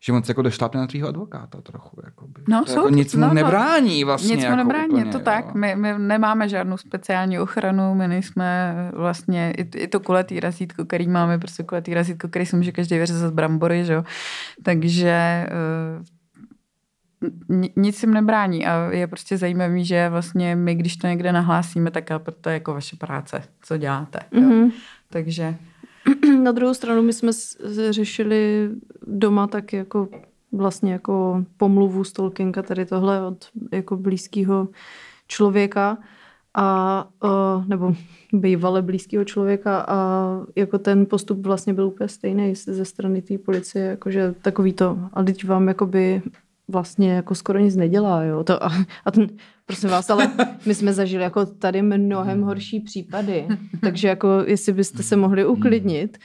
že on se jako došlápne na tvýho advokáta trochu. Jakoby. No, to jsou- jako nic mu no, no. nebrání vlastně. Nic mu jako nebrání, úplně, je to jo. tak. My, my nemáme žádnou speciální ochranu, my nejsme vlastně, i, i to kulatý razítko, který máme, prostě kulatý razítko, který si může každý vyřezat brambory, že jo. Takže eh, nic jim nebrání a je prostě zajímavý, že vlastně my, když to někde nahlásíme, tak to je jako vaše práce, co děláte. Jo. Mhm. Takže Na druhou stranu my jsme řešili doma taky jako vlastně jako pomluvu stalkinga, tady tohle od jako blízkého člověka a, uh, nebo bývale blízkého člověka a jako ten postup vlastně byl úplně stejný ze strany té policie, jakože takový to, a teď vám jakoby vlastně jako skoro nic nedělá, jo. To, a, a ten, prosím vás, ale my jsme zažili jako tady mnohem horší případy, takže jako jestli byste se mohli uklidnit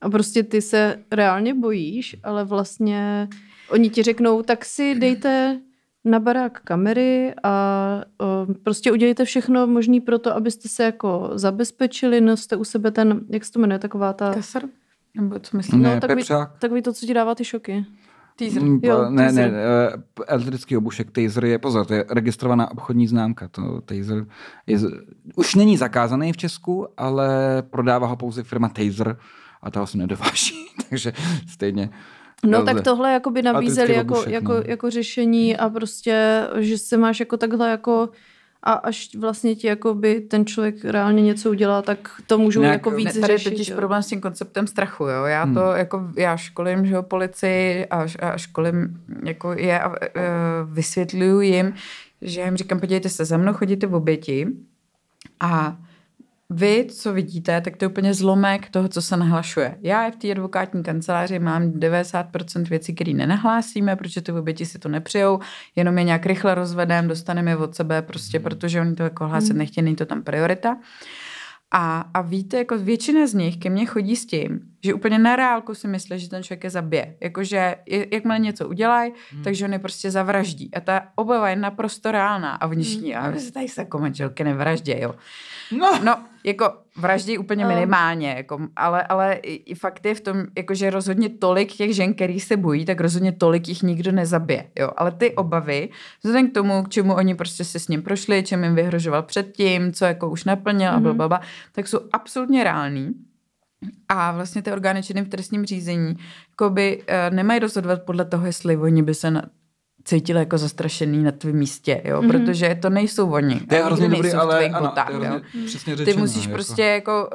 a prostě ty se reálně bojíš, ale vlastně oni ti řeknou, tak si dejte na barák kamery a o, prostě udělejte všechno možné pro to, abyste se jako zabezpečili, noste u sebe ten, jak se to jmenuje, taková ta, Kasar? Nebo co myslíš? Ne, takový, takový to, co ti dává ty šoky. Teaser. Mm, Jo, ne, ne, taser. eh, elektrický obušek Taser je, pozor, to je registrovaná obchodní známka. To Taser je, už není zakázaný v Česku, ale prodává ho pouze firma Taser a toho se nedováží, takže stejně. No tak tohle jakoby nabízeli Elektrický jako, obušek, jako, no. jako řešení a prostě, že se máš jako takhle jako a až vlastně ti jakoby ten člověk reálně něco udělá, tak to můžou Nějak- jako víc Ne, tady je řešit. totiž jo. problém s tím konceptem strachu, jo. Já Hmm. to jako, já školím, že jo, policii a, a školím jako je a e, vysvětluju jim, že jim říkám, podívejte se, za mnou chodíte v oběti a vy, co vidíte, tak to je úplně zlomek toho, co se nahlašuje. Já v té advokátní kanceláři mám 90% věcí, které nenahlásíme, protože ty oběti si to nepřijou, jenom je nějak rychle rozvedeme, dostaneme je od sebe, prostě protože oni to jako hlásit nechtějí, není to tam priorita. A, a víte, jako většina z nich ke mně chodí s tím, že úplně na reálku si myslí, že ten člověk je zabije. Jakože jakmile něco udělají, hmm. takže on je prostě zavraždí. A ta obava je naprosto reálná. A oni všichni, a vy se tady se jako manželky nevraždí, jo. No, No, jako vraždí úplně Um. minimálně, jako, ale, ale i, fakt je v tom, jako, že rozhodně tolik těch žen, který se bojí, tak rozhodně tolik jich nikdo nezabije. Jo? Ale ty obavy, vzhledem k tomu, k čemu oni prostě si s ním prošli, čem jim vyhrožoval předtím, co jako už naplnil a Mhm. blablabla, tak jsou absolutně reální. A vlastně ty orgány činné v trestním řízení jakoby, uh, nemají rozhodovat podle toho, jestli oni by se na, cítili jako zastrašený na tvém místě, jo? Mhm. protože to nejsou oni. to je hrozně dobrý, ale ano, botách, to je jo? přesně řečeno. Ty musíš jako. prostě jako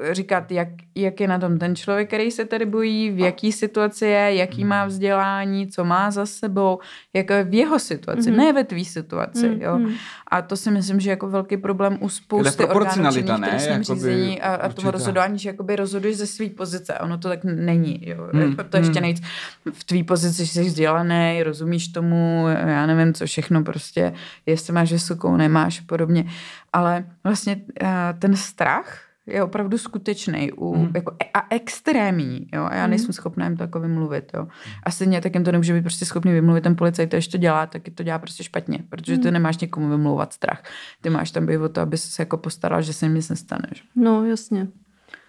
uh, říkat, jak, jak je na tom ten člověk, který se tady bojí, v jaký situaci je, jaký Hmm. má vzdělání, co má za sebou, jak je v jeho situaci, Mhm. ne ve tvý situaci. Mm, Jo? mm. A to si myslím, že je jako velký problém u spousty orgánů činných ne? trestním Jakoby řízení a, a určitá. rozhodování, že jakoby rozhoduješ ze své pozice. Ono to tak není. Jo? Hmm, To ještě hmm. nejc v tvý pozici, jsi vzdělaný, rozumíš tomu, já nevím, co všechno prostě, jestli máš vysokou, nemáš a podobně. Ale vlastně uh, ten strach je opravdu skutečný u, Mhm. jako, a extrémní. Jo? A já nejsem schopná jim to jako vymluvit. Jo? A stejně tak jim to nemůže být prostě schopný vymluvit ten policajt, když to dělá, tak to dělá prostě špatně, protože ty Mhm. nemáš někomu vymlouvat strach. Ty máš tam být o to, aby se jako postaral, že se jim nic nestane. Že? No, jasně.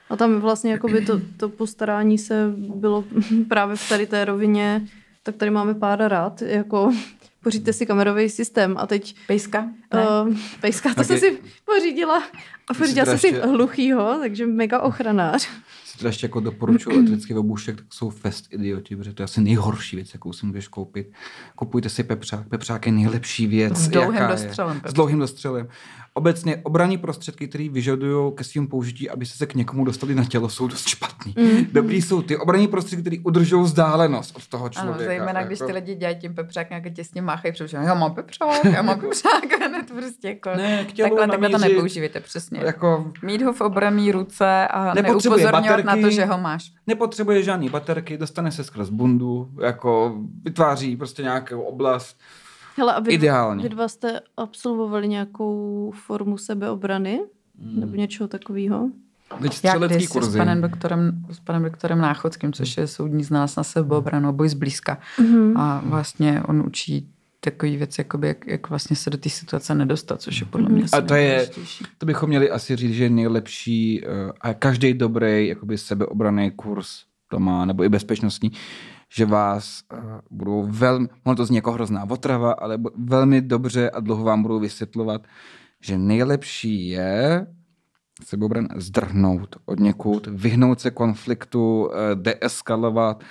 A tam vlastně jakoby to, to postarání se bylo právě v tady té rovině, tak tady máme pár rad, jako poříďte si kamerový systém a teď Pejska? Ne? uh, pejska, to jsem si pořídila a pořídila jsem si hluchýho, takže mega ochranář. Si teda ještě jako doporučuji elektrický obušek, tak jsou fest idioti, protože to je asi nejhorší věc, jakou si můžeš koupit. Kupujte si pepřák. Pepřák je nejlepší věc. S dlouhým jaká je. dostřelem S dlouhým dostřelem. Obecně obraní prostředky, které vyžadují ke svým použití, aby se se k někomu dostali na tělo, jsou dost špatný. Mhm. Dobrý jsou ty obraní prostředky, které udržují vzdálenost od toho Ano, člověka. zejména když jako- ty lidi dělají tím pepřák, nějak těsně máchají před já mám pepřák, já mám pepřák, a hned prostě jako, Ne, k tělu takhle, takhle to namířit. nepoužívejte, přesně. Jako Mít ho v obraný ruce a Nepotřebuje neupozorňovat na to, baterky. že ho máš. nepotřebuje žádný baterky, dostane se skrz bundu, jako vytváří prostě nějakou oblast. Hele, a vy, Ideálně. vy dva jste absolvovali nějakou formu sebeobrany? Hmm. Nebo něčeho takového? Teď střelecký kdysi s kurzy. panem, doktorem, s panem doktorem Náchodským, což je soudní znalec na sebeobranu, boj zblízka. Mhm. A vlastně on učí takový věc, jakoby, jak, jak vlastně se do té situace nedostat, což je podle mě A asi to je, to bychom měli asi říct, že nejlepší eh, a každý dobrý jakoby sebeobraný kurz to má, nebo i bezpečnostní, že vás uh, budou velmi, ono to zní jako hrozná otrava, ale velmi dobře a dlouho vám budou vysvětlovat, že nejlepší je sebeobran zdrhnout od někud, vyhnout se konfliktu, eh, deeskalovat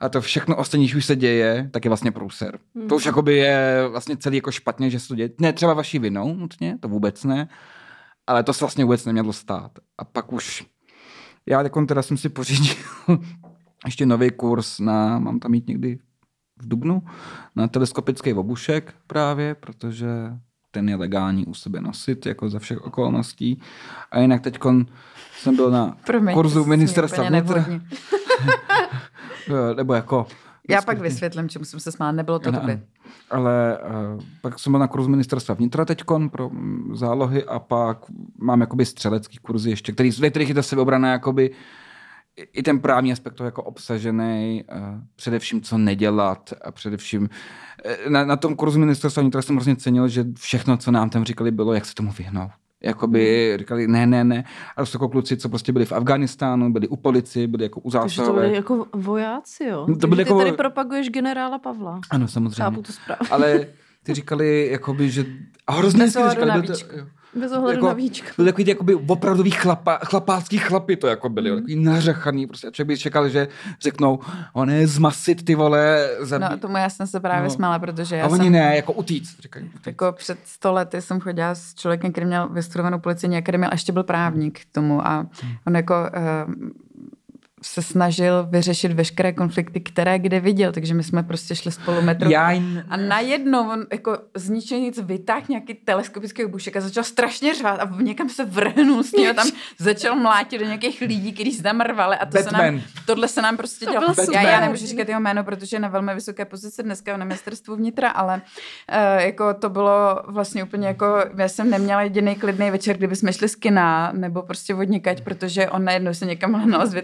a to všechno ostatní, když už se děje, tak je vlastně průser. To už jakoby je vlastně celý jako špatně, že se to děje. Ne třeba vaší vinou nutně, to vůbec ne, ale to se vlastně vůbec nemělo stát. A pak už já jako teda jsem si pořídil ještě nový kurz na, mám tam jít někdy v Dubnu, na teleskopický obušek právě, protože ten je legální u sebe nosit, jako za všech okolností. A jinak teď jsem byl na Promiň, kurzu ministerstva vnitra. nevhodně. Nebo jako... Já pak vysvětlím, čemu jsem se smál, nebylo to Ano, tobě. Ale uh, pak jsem byl na kurzu ministerstva vnitra teďkon pro mm, zálohy a pak mám jakoby střelecký kurzy ještě, který, ve kterých je zase obrana jakoby i- i ten právní aspekt toho jako obsažený, uh, především co nedělat a především eh, na, na tom kurzu ministerstva vnitra jsem hrozně cenil, že všechno, co nám tam říkali, bylo, jak se tomu vyhnout. Jakoby říkali ne, ne, ne. A to jsou jako kluci, co prostě byli v Afganistánu, byli u policie, byli jako u Takže to zásahové. byli jako vojáci, jo. No, to To byli ty jako- tady propaguješ generála Pavla. Ano, samozřejmě. Chápu to správně. Ale ty říkali, jakoby, že... A hrozně hezky to na říkali, do víčko. Bez ohledu Jako- na víčko. Byli takový ty jakoby opravdový chlapa, chlapácký chlapy to jako byli, mm. takový nařechaný, prostě a člověk by čekal, že řeknou, on je zmasit ty vole, zabít. No tomu já jsem se právě No. smála, protože já a oni jsem... ne, jako utíct, říkají. Utíct. Jako před sto lety jsem chodila s člověkem, který měl vystudovanou policejní akademii a ještě byl právník k tomu a on jako uh, se snažil vyřešit veškeré konflikty, které kde viděl, takže my jsme prostě šli spolu metro. Já jim... A najednou on jako z ničeho nic vytáhl nějaký teleskopický obušek a začal strašně řvát a někam se vrhnul s ním a tam začal mlátit do nějakých lidí, kteří se tam rvali a to se Batman. nám, tohle se nám prostě To dělalo. byl Já, já nemůžu říkat jeho jméno, protože je na velmi vysoké pozici dneska na ministerstvu vnitra, ale uh, jako to bylo vlastně úplně jako, já jsem neměla jediný klidný večer, kdyby jsme šli z kina nebo prostě vodnikať, protože on najednou se někam hnal s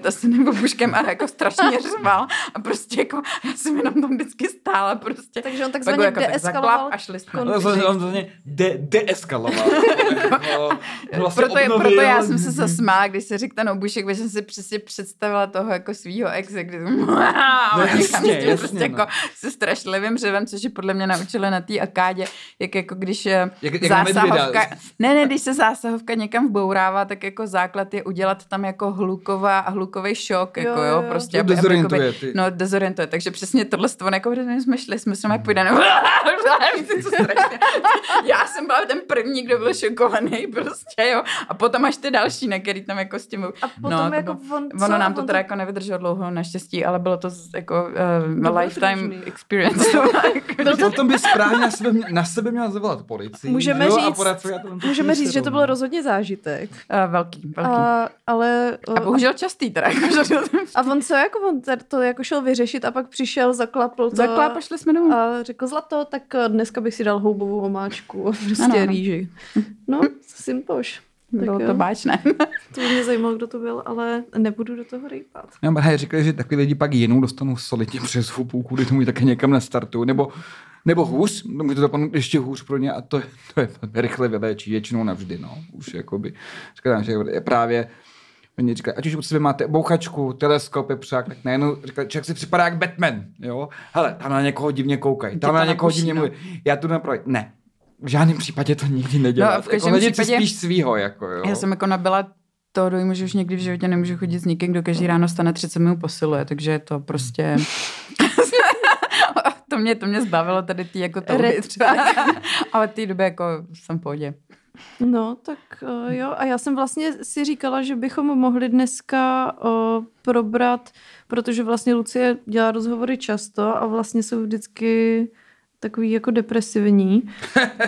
vytaseným obuškem a jako strašně řval a prostě jako já jsem jenom tam vždycky stála prostě. Takže on takzvaně jako tak deeskaloval zaklap a šli jsme. On to- on to vlastně de, deeskaloval. Jako, vlastně proto, je, proto já jsem se zasmála, když se řekl ten obušek, protože jsem si přesně představila toho jako svýho exe, kdy No no, jasně, jasně, prostě no. jako se strašlivým řevem, což je podle mě naučili na té akádě, jak jako když eh, Jak- jak zásahovka, ne, ne, když se zásahovka někam vbourává, tak jako základ je udělat tam jako hluková, hlukový šok, jako Jo, jo, jo, jo. prostě. To dezorientuje, jakoby- ty. No, dezorientuje, takže přesně tohle z toho, jako jsme šli, jsme se půjde, víte, co strašně. Já jsem byla ten první, kdo byl šokovaný, prostě, jo. A potom až ty další, na který tam jako s tím... A potom to jako bylo- on, Ono co? nám to teda jako nevydrželo dlouho, naštěstí, ale bylo to jako uh, bylo lifetime experience. Jako, Potom by správně na sebe, na sebe měla zavolat policii. Můžeme jo, a říct- Můžeme říct, že to no. byl rozhodně zážitek. uh, velký, velký. A, ale... A bohužel častý teda. Jako, že a on co, jako on to jako šel vyřešit a pak přišel, zaklapl to. Zakláp a šli jsme domů. a řekl Zlato, tak eh, dneska bych si dal houbovou omáčku a prostě Ano, ano. rýži. No, simpoš. Bylo jo. to báčné. To by mě zajímalo, kdo to byl, ale nebudu do toho rejpat. Já hej, říkali, že takový lidi pak jinou dostanou solidně přes hubu, kvůli tomu ji také někam nestartují. Nebo, nebo hůř, no, může to dopadnout ještě hůř pro ně a to, je- to je rychle vyléčí, většinou navždy, no. Už jakoby, říkám, že je právě Oni říkají, ať už u sebe máte bouchačku, teleskop, pepřák, tak najednou říkají, člověk si připadá jak Batman, jo? Hele, tam na někoho divně koukají, tam to na někoho divně no. mluví. Já tu napravím, ne. V žádném případě to nikdy nedělá. No, v každém jako, najděte si případě- spíš svýho, jako jo. Já jsem jako nabyla toho dojmu, že už někdy v životě nemůžu chodit s nikým, kdo každý ráno stane 30 minut posiluje, takže je to prostě... to, mě, to mě zbavilo tady ty jako třeba. Ale v té době jako jsem v pohodě. No, tak uh, jo. A já jsem vlastně si říkala, že bychom mohli dneska uh, probrat, protože vlastně Lucie dělá rozhovory často a vlastně jsou vždycky takový jako depresivní.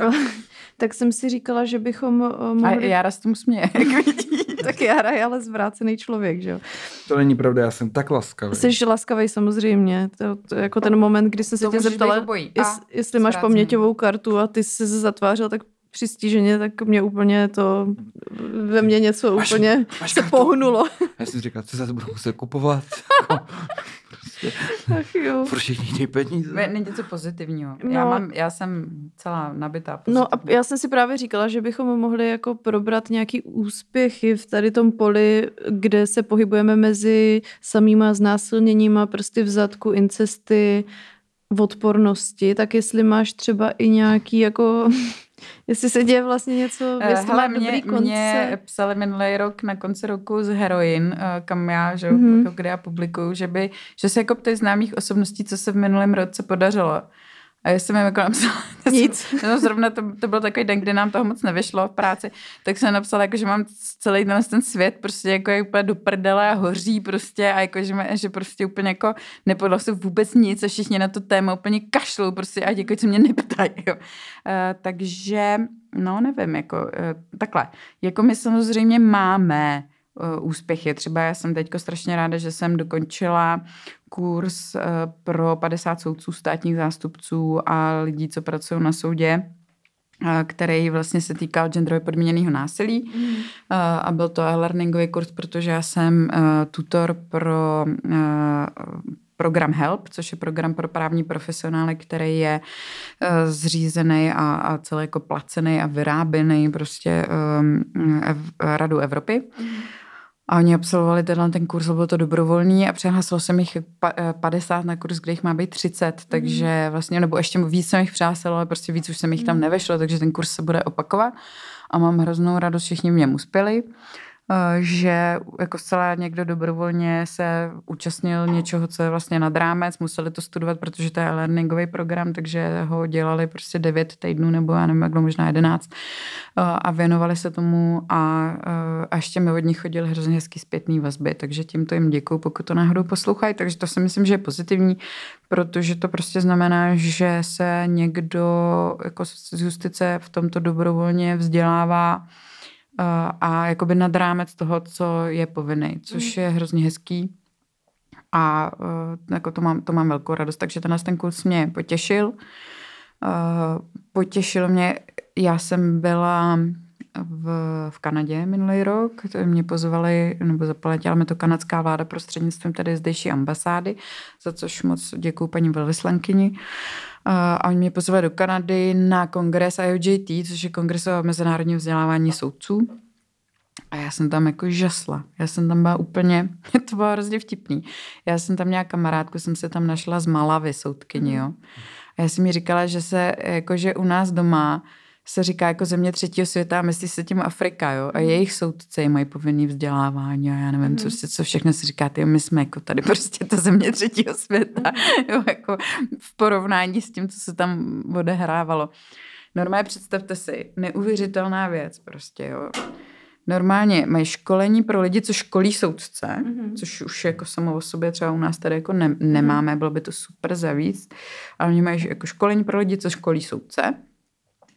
tak jsem si říkala, že bychom uh, A mohli... Jara s tím směje, jak vidí. tak Jara je ale zvrácený člověk, že jo. To není pravda, já jsem tak laskavý. Jsi laskavý samozřejmě. To, to, je jako ten moment, kdy jsem se To tě zeptala. A jest, jestli máš paměťovou kartu a ty jsi se zatvářel tak přistíženě, tak mě úplně to, ve mně něco Máš- úplně máš se kartu? pohnulo. Já jsem říkal, co zase budu muset kupovat. Jako, prostě, Ach jo. pro všichni ty peníze. Ne- Není něco pozitivního. Já, No. mám, já jsem celá nabitá No a já jsem si právě říkala, že bychom mohli jako probrat nějaký úspěchy v tady tom poli, kde se pohybujeme mezi samýma znásilněníma, prsty v zadku, incesty, odpornosti, tak jestli máš třeba i nějaký jako, jestli se děje vlastně něco, Eh, jestli Hele, má mě, dobrý konce. mě psali minulý rok na konci roku z Heroin, eh, kam já, že, Mhm. mm-hmm. jako kde já publikuju, že, by, že se jako ptají známých osobností, co se v minulém roce podařilo. A já jsem jim jako napsala, Nic. no, zrovna to, to byl takový den, kdy nám toho moc nevyšlo v práci, tak jsem napsala, jako, že mám celý ten, ten svět prostě jako je úplně do prdele a hoří prostě a jako, že, mě, že prostě úplně jako nepodalo se vůbec nic a všichni na to téma úplně kašlou prostě a jako co mě neptají. Jo. Uh, takže, no nevím, jako uh, takhle. Jako my samozřejmě máme uh, úspěchy. Třeba já jsem teďko strašně ráda, že jsem dokončila kurz uh, pro 50 soudců, státních zástupců a lidí, co pracují na soudě který vlastně se týkal genderově podmíněného násilí mm. a byl to e-learningový kurz, protože já jsem tutor pro program HELP, což je program pro právní profesionály, který je zřízený a, a celý jako placený a vyráběný prostě um, ev, Radu Evropy. Mm. A oni absolvovali tenhle ten kurz, byl to dobrovolný a přihlásilo jsem jich 50 na kurz, kde jich má být 30, takže vlastně, nebo ještě víc jsem jich přihlásilo, ale prostě víc už jsem jich tam nevešlo, takže ten kurz se bude opakovat. A mám hroznou radost, všichni mě uspěli. Eh, že jako zcela někdo dobrovolně se účastnil něčeho, co je vlastně nad rámec, museli to studovat, protože to je learningový program, takže ho dělali prostě 9 týdnů nebo já nevím, jak možná 11 eh, a věnovali se tomu a, eh, a ještě mi od nich chodili hrozně hezký zpětný vazby, takže tímto jim děkuju, pokud to náhodou poslouchají, takže to si myslím, že je pozitivní, protože to prostě znamená, že se někdo jako z justice v tomto dobrovolně vzdělává a jakoby nad rámec toho, co je povinný, což mm. je hrozně hezký a uh, jako to mám, to mám velkou radost, takže tenhle ten kurz mě potěšil. Uh, potěšil mě, já jsem byla v, v Kanadě minulý rok, to mě pozvali, nebo zaplatila mi to kanadská vláda prostřednictvím tedy zdejší ambasády, za což moc děkuji paní velvyslankyni. Uh, a oni mě pozvali do Kanady na kongres IOJT, což je kongres o mezinárodním vzdělávání soudců. A já jsem tam jako žasla. Já jsem tam byla úplně, to bylo hrozně vtipný. Já jsem tam měla kamarádku, jsem se tam našla z Malavy soudkyni, jo. A já jsem mi říkala, že se, jako že u nás doma se říká jako země třetího světa a myslí se tím Afrika, jo. A jejich soudci mají povinný vzdělávání a já nevím, mm. co, co všechno si říkáte. My jsme jako tady prostě ta země třetího světa, jo, jako v porovnání s tím, co se tam odehrávalo. Normálně představte si, neuvěřitelná věc prostě, jo. Normálně mají školení pro lidi, co školí soudce, mm-hmm. což už jako samo o sobě třeba u nás tady jako ne, nemáme, bylo by to super za víc, ale oni mají jako školení pro lidi, co školí soudce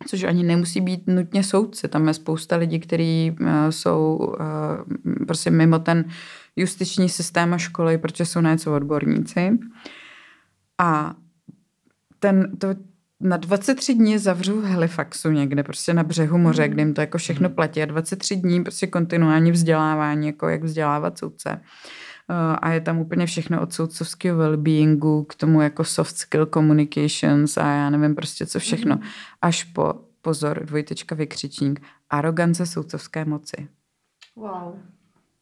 což ani nemusí být nutně soudce. Tam je spousta lidí, kteří uh, jsou uh, prostě mimo ten justiční systém a školy, protože jsou na něco odborníci. A ten, to, na 23 dní zavřu v Halifaxu někde, prostě na břehu moře, mm. kde jim to jako všechno platí. A 23 dní prostě kontinuální vzdělávání, jako jak vzdělávat soudce. Uh, a je tam úplně všechno od soudcovského well-beingu k tomu jako soft skill communications a já nevím prostě co všechno. Mm. Až po, pozor, dvojtečka vykřičník, arogance soudcovské moci. Wow.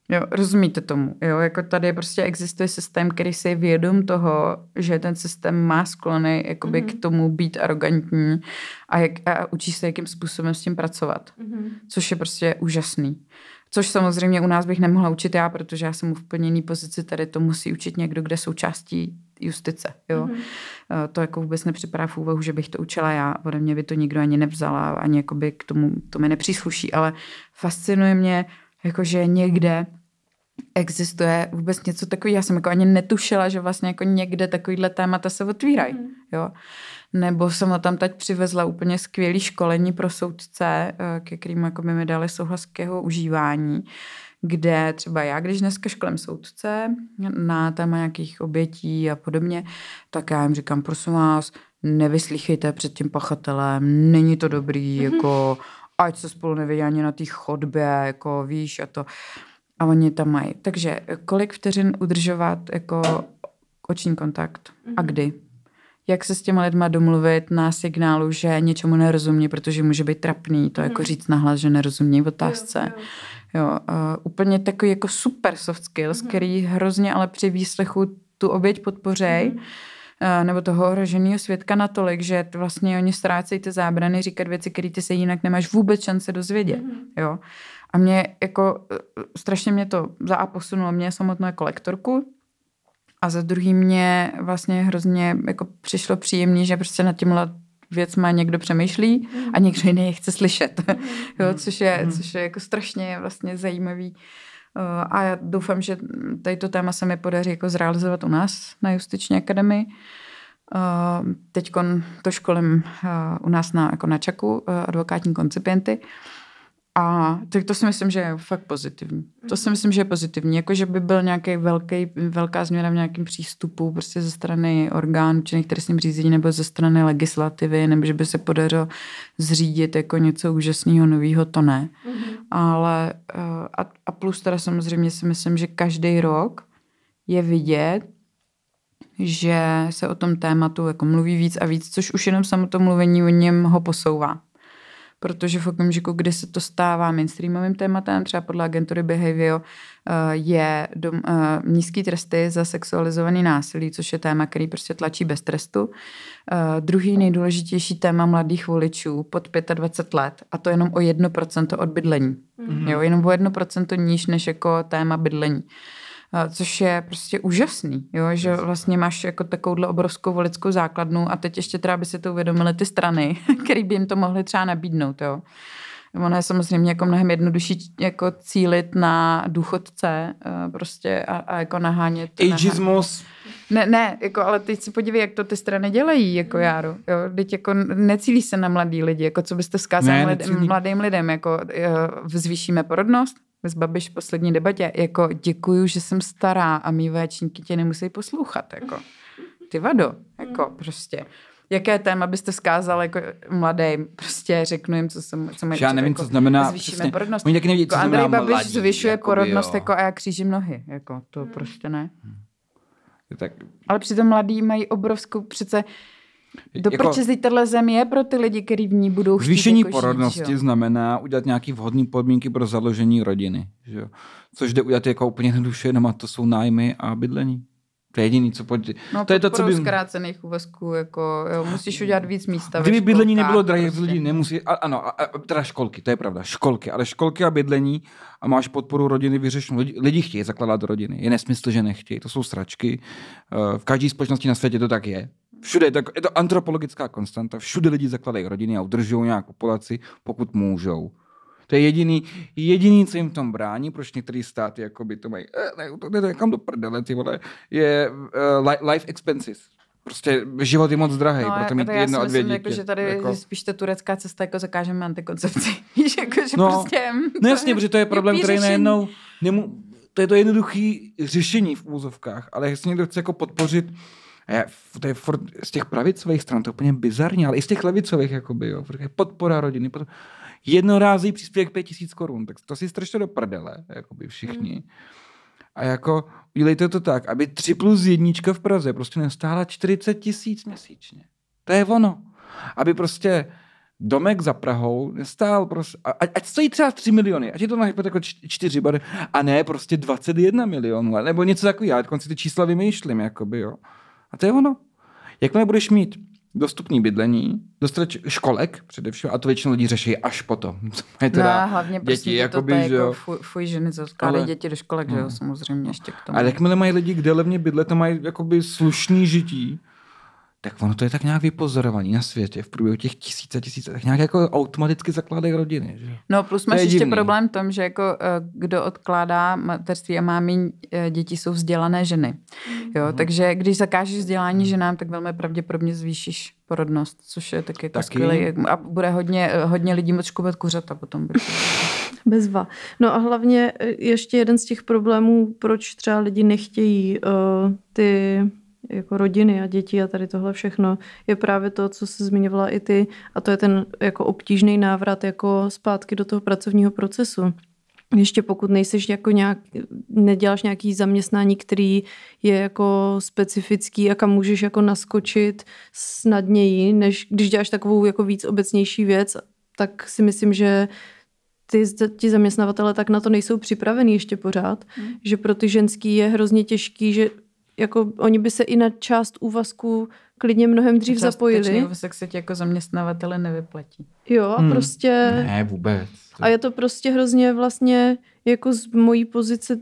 Jo, rozumíte tomu, jo, jako tady prostě existuje systém, který si je vědom toho, že ten systém má sklony jakoby mm-hmm. k tomu být arrogantní a, jak, a učí se, jakým způsobem s tím pracovat, mm-hmm. což je prostě úžasný. Což samozřejmě u nás bych nemohla učit já, protože já jsem v úplně jiný pozici, tady to musí učit někdo, kde součástí justice. Jo? Mm-hmm. To jako vůbec nepřipadá v úvahu, že bych to učila já. Ode mě by to nikdo ani nevzala, ani jakoby k tomu, to mi nepřísluší, ale fascinuje mě, jakože někde existuje vůbec něco takového. Já jsem jako ani netušila, že vlastně jako někde takovýhle témata se otvírají. Mm. Jo. Nebo jsem tam teď přivezla úplně skvělý školení pro soudce, eh, ke kterým jako by mi dali souhlas k jeho užívání, kde třeba já, když dneska školem soudce na téma nějakých obětí a podobně, tak já jim říkám, prosím vás, nevyslýchejte před tím pachatelem, není to dobrý, mm-hmm. jako ať se spolu nevidí ani na té chodbě, jako víš a to. A oni tam mají. Takže kolik vteřin udržovat jako oční kontakt mm-hmm. a mhm. kdy? Jak se s těma lidma domluvit na signálu, že něčemu nerozumí, protože může být trapný, to jako mhm. říct nahlas, že nerozumí v otázce. Jo, jo. jo uh, úplně takový jako super soft skills, mm. který hrozně ale při výslechu tu oběť podpořej, mm. Uh, nebo toho ohroženého svědka natolik, že vlastně oni ztrácejí ty zábrany říkat věci, které ty se jinak nemáš vůbec šance dozvědět. Mm. Jo. A mě jako strašně mě to za a posunulo mě samotnou jako lektorku, A za druhý mě vlastně hrozně jako přišlo příjemný, že prostě nad tímhle věcma někdo přemýšlí a někdo jiný je chce slyšet. jo, což je, což je jako strašně vlastně zajímavý. Uh, A já doufám, že tady to téma se mi podaří jako zrealizovat u nás na Justiční akademii. Uh, Teď to školím uh, u nás na, jako na Čaku, advokátní koncipienty. A tak to si myslím, že je fakt pozitivní. To si myslím, že je pozitivní. Jako, že by byl nějaký velký, velká změna v nějakém přístupu prostě ze strany orgánů činných trestním řízení nebo ze strany legislativy, nebo že by se podařilo zřídit jako něco úžasného, nového, to ne. Mm-hmm. Ale a, a plus teda samozřejmě si myslím, že každý rok je vidět, že se o tom tématu jako mluví víc a víc, což už jenom samo to mluvení o něm ho posouvá protože v okamžiku, kdy se to stává mainstreamovým tématem, třeba podle agentury Behavior, eh, je dom, eh, nízký tresty za sexualizovaný násilí, což je téma, který prostě tlačí bez trestu. Eh, druhý nejdůležitější téma mladých voličů pod 25 let, a to jenom o 1% od bydlení. Mm-hmm. Jo, jenom o 1% níž než jako téma bydlení což je prostě úžasný, jo? že vlastně máš jako takovouhle obrovskou volickou základnu a teď ještě třeba by si to uvědomili ty strany, který by jim to mohly třeba nabídnout. Jo? Ono je samozřejmě jako mnohem jednodušší jako cílit na důchodce eh, prostě a, a jako nahánět. Ageismus. Ne, ne, jako, ale teď si podívej, jak to ty strany dělají, jako Járu. Jo? Teď jako necílí se na mladý lidi, jako co byste vzkázali mlad, mladým lidem, jako eh, zvýšíme porodnost, s Babiš v poslední debatě, jako děkuju, že jsem stará a mý véčníky tě nemusí poslouchat, jako. Ty vado, jako prostě. Jaké téma byste zkázal jako mladým? Prostě řeknu jim, co jsem, co Já nevím, jako, co znamená. Zvýšíme přesně, porodnost. Oni taky neví, co jako Andrej Babiš mladí, zvyšuje jakoby, porodnost jo. jako a já křížím nohy. Jako, to hmm. prostě ne. Tak... Ale přitom mladí mají obrovskou, přece do jako, proč tenhle zem je pro ty lidi, kteří v ní budou chtít Zvýšení jako porodnosti žít, znamená udělat nějaké vhodné podmínky pro založení rodiny. Že jo? Což jde udělat jako úplně jednoduše, jenom a to jsou nájmy a bydlení. To je jediný, co pojď... No, to je to, co by... zkrácených úvazků, jako, jo, musíš udělat víc místa. Kdyby bydlení nebylo drahé, prostě. lidi nemusí, a, ano, a, a, teda školky, to je pravda, školky, ale školky a bydlení a máš podporu rodiny vyřešenou. Lidi, lidi chtějí zakládat rodiny, je nesmysl, že nechtějí, to jsou sračky. Eh, v každé společnosti na světě to tak je. Všude je to, je to antropologická konstanta, všude lidi zakladají rodiny a udržují nějakou populaci, pokud můžou. To je jediný, jediný, co jim tom brání, proč některé státy jakoby to mají, eh, ne, to jde kam do prdele, ty vole, je uh, life expenses. Prostě život je moc drahý, no, proto mít jedno a dvě. Jako, že tady jako... spíš ta turecká cesta, jako zakážeme antikoncepci. Jako, že no, prostě... No jasně, protože to je problém, který najednou... Nemu, to je to jednoduché řešení v úzovkách, ale jestli někdo chce jako podpořit je, to je furt, z těch pravicových stran, to je úplně bizarní, ale i z těch levicových, jakoby, jo, podpora rodiny, podpora, jednorázý příspěvek 5000 korun, tak to si strašně do prdele, jakoby všichni. Hmm. A jako udělejte to tak, aby 3 plus jednička v Praze prostě nestála 40 tisíc měsíčně. To je ono. Aby prostě domek za Prahou nestál prostě, ať, ať stojí třeba 3 miliony, ať je to na jako 4 bary, a ne prostě 21 milionů, nebo něco takového, ať konci ty čísla vymýšlím, jakoby, jo. A to je ono. Jakmile budeš mít dostupný bydlení, dostatek školek především, a to většinou lidí řeší až potom. Je teda no, hlavně děti, prostě jakoby, to, že jako fuj, fuj ženy, skládají děti do školek, no. že jo, no. samozřejmě ještě k tomu. A jakmile mají lidi, kde levně bydle, to mají jakoby slušný žití, tak ono to je tak nějak vypozorovaný na světě v průběhu těch tisíc a tisíc, tak nějak jako automaticky zakládají rodiny. Že? No plus máš ještě divný. problém v tom, že jako eh, kdo odkládá materství a má méně eh, děti, jsou vzdělané ženy. Jo, mm. takže když zakážeš vzdělání ženám, tak velmi pravděpodobně zvýšíš porodnost, což je taky, jako taky. skvělý. A bude hodně, eh, hodně lidí moc škubat kuřata potom. Bezva. No a hlavně ještě jeden z těch problémů, proč třeba lidi nechtějí uh, ty jako rodiny a děti a tady tohle všechno, je právě to, co se zmiňovala i ty, a to je ten jako obtížný návrat jako zpátky do toho pracovního procesu. Ještě pokud nejseš jako nějak, neděláš nějaký zaměstnání, který je jako specifický a kam můžeš jako naskočit snadněji, než když děláš takovou jako víc obecnější věc, tak si myslím, že ty, ti zaměstnavatele tak na to nejsou připraveni ještě pořád, hmm. že pro ty ženský je hrozně těžký, že jako oni by se i na část úvazku klidně mnohem dřív část zapojili. úvazek se ti jako zaměstnavatele nevyplatí. Jo a hmm. prostě... Ne, vůbec. A je to prostě hrozně vlastně jako z mojí pozice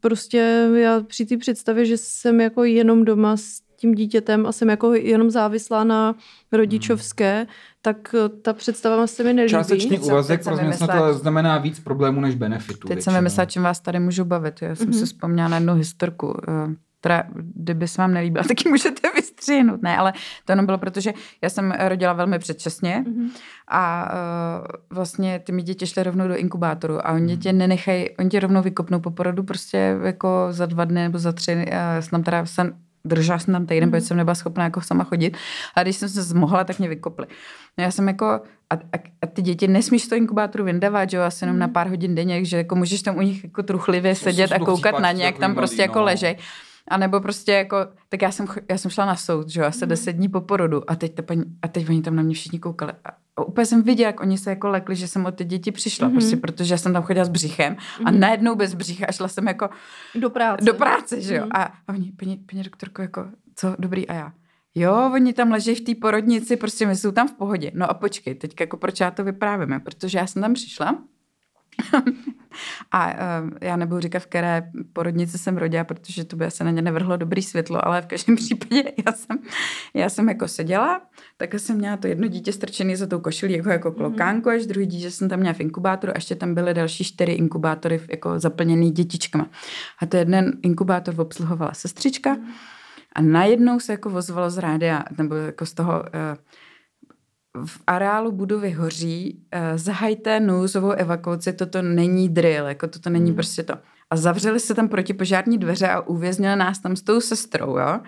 prostě já při té představě, že jsem jako jenom doma s tím dítětem a jsem jako jenom závislá na rodičovské, hmm. tak eh, ta představa se mi nelíbí. Částečný úvazek pro zaměstnatele znamená víc problémů než benefitů. Teď jsem vymyslela, čím vás tady můžu bavit. Já jsem mm-hmm. si vzpomněla na jednu historku. eh, Teda, kdyby se vám nelíbila, taky můžete vystřihnout. Ne, ale to jenom bylo, protože já jsem rodila velmi předčasně Mhm. a uh, vlastně ty mi děti šly rovnou do inkubátoru a oni tě nenechají, oni tě rovnou vykopnou po porodu prostě jako za dva dny nebo za tři. Já jsem tam teda jsem držela jsem tam týden, protože jsem nebyla schopná jako sama chodit. A když jsem se zmohla, tak mě vykopli. No já jsem jako, a, a, a ty děti nesmíš to inkubátoru vyndávat, že jo, asi jenom na pár hodin denně, že jako můžeš tam u nich jako truchlivě sedět a koukat na ně, jak tam prostě jako no. ležej. A nebo prostě jako, tak já jsem, já jsem šla na soud, že jo, asi deset dní po porodu a teď, ta paní, a teď oni tam na mě všichni koukali. A úplně jsem viděla, jak oni se jako lekli, že jsem od ty děti přišla, mm-hmm. prostě protože já jsem tam chodila s břichem a najednou bez břicha šla jsem jako Do práce. do práce, že jo. Mhm. A, a oni, paní, paní doktorko, jako, co, dobrý, a já. Jo, oni tam leží v té porodnici, prostě my jsou tam v pohodě. No a počkej, teď jako proč já to vyprávíme, protože já jsem tam přišla a uh, já nebudu říkat, v které porodnici jsem rodila, protože to by se na ně nevrhlo dobrý světlo, ale v každém případě já jsem, já jsem jako seděla, tak jsem měla to jedno dítě strčené za tou košilí jako, jako klokánku, až druhý dítě jsem tam měla v inkubátoru a ještě tam byly další čtyři inkubátory jako zaplněný dětičkama. A to jeden inkubátor obsluhovala sestřička a najednou se jako ozvalo z rádia, nebo jako z toho eh, v areálu budovy hoří, uh, zahajte nouzovou evakuaci, toto není drill, jako toto není mm. prostě to. A zavřeli se tam protipožární dveře a uvěznili nás tam s tou sestrou, jo.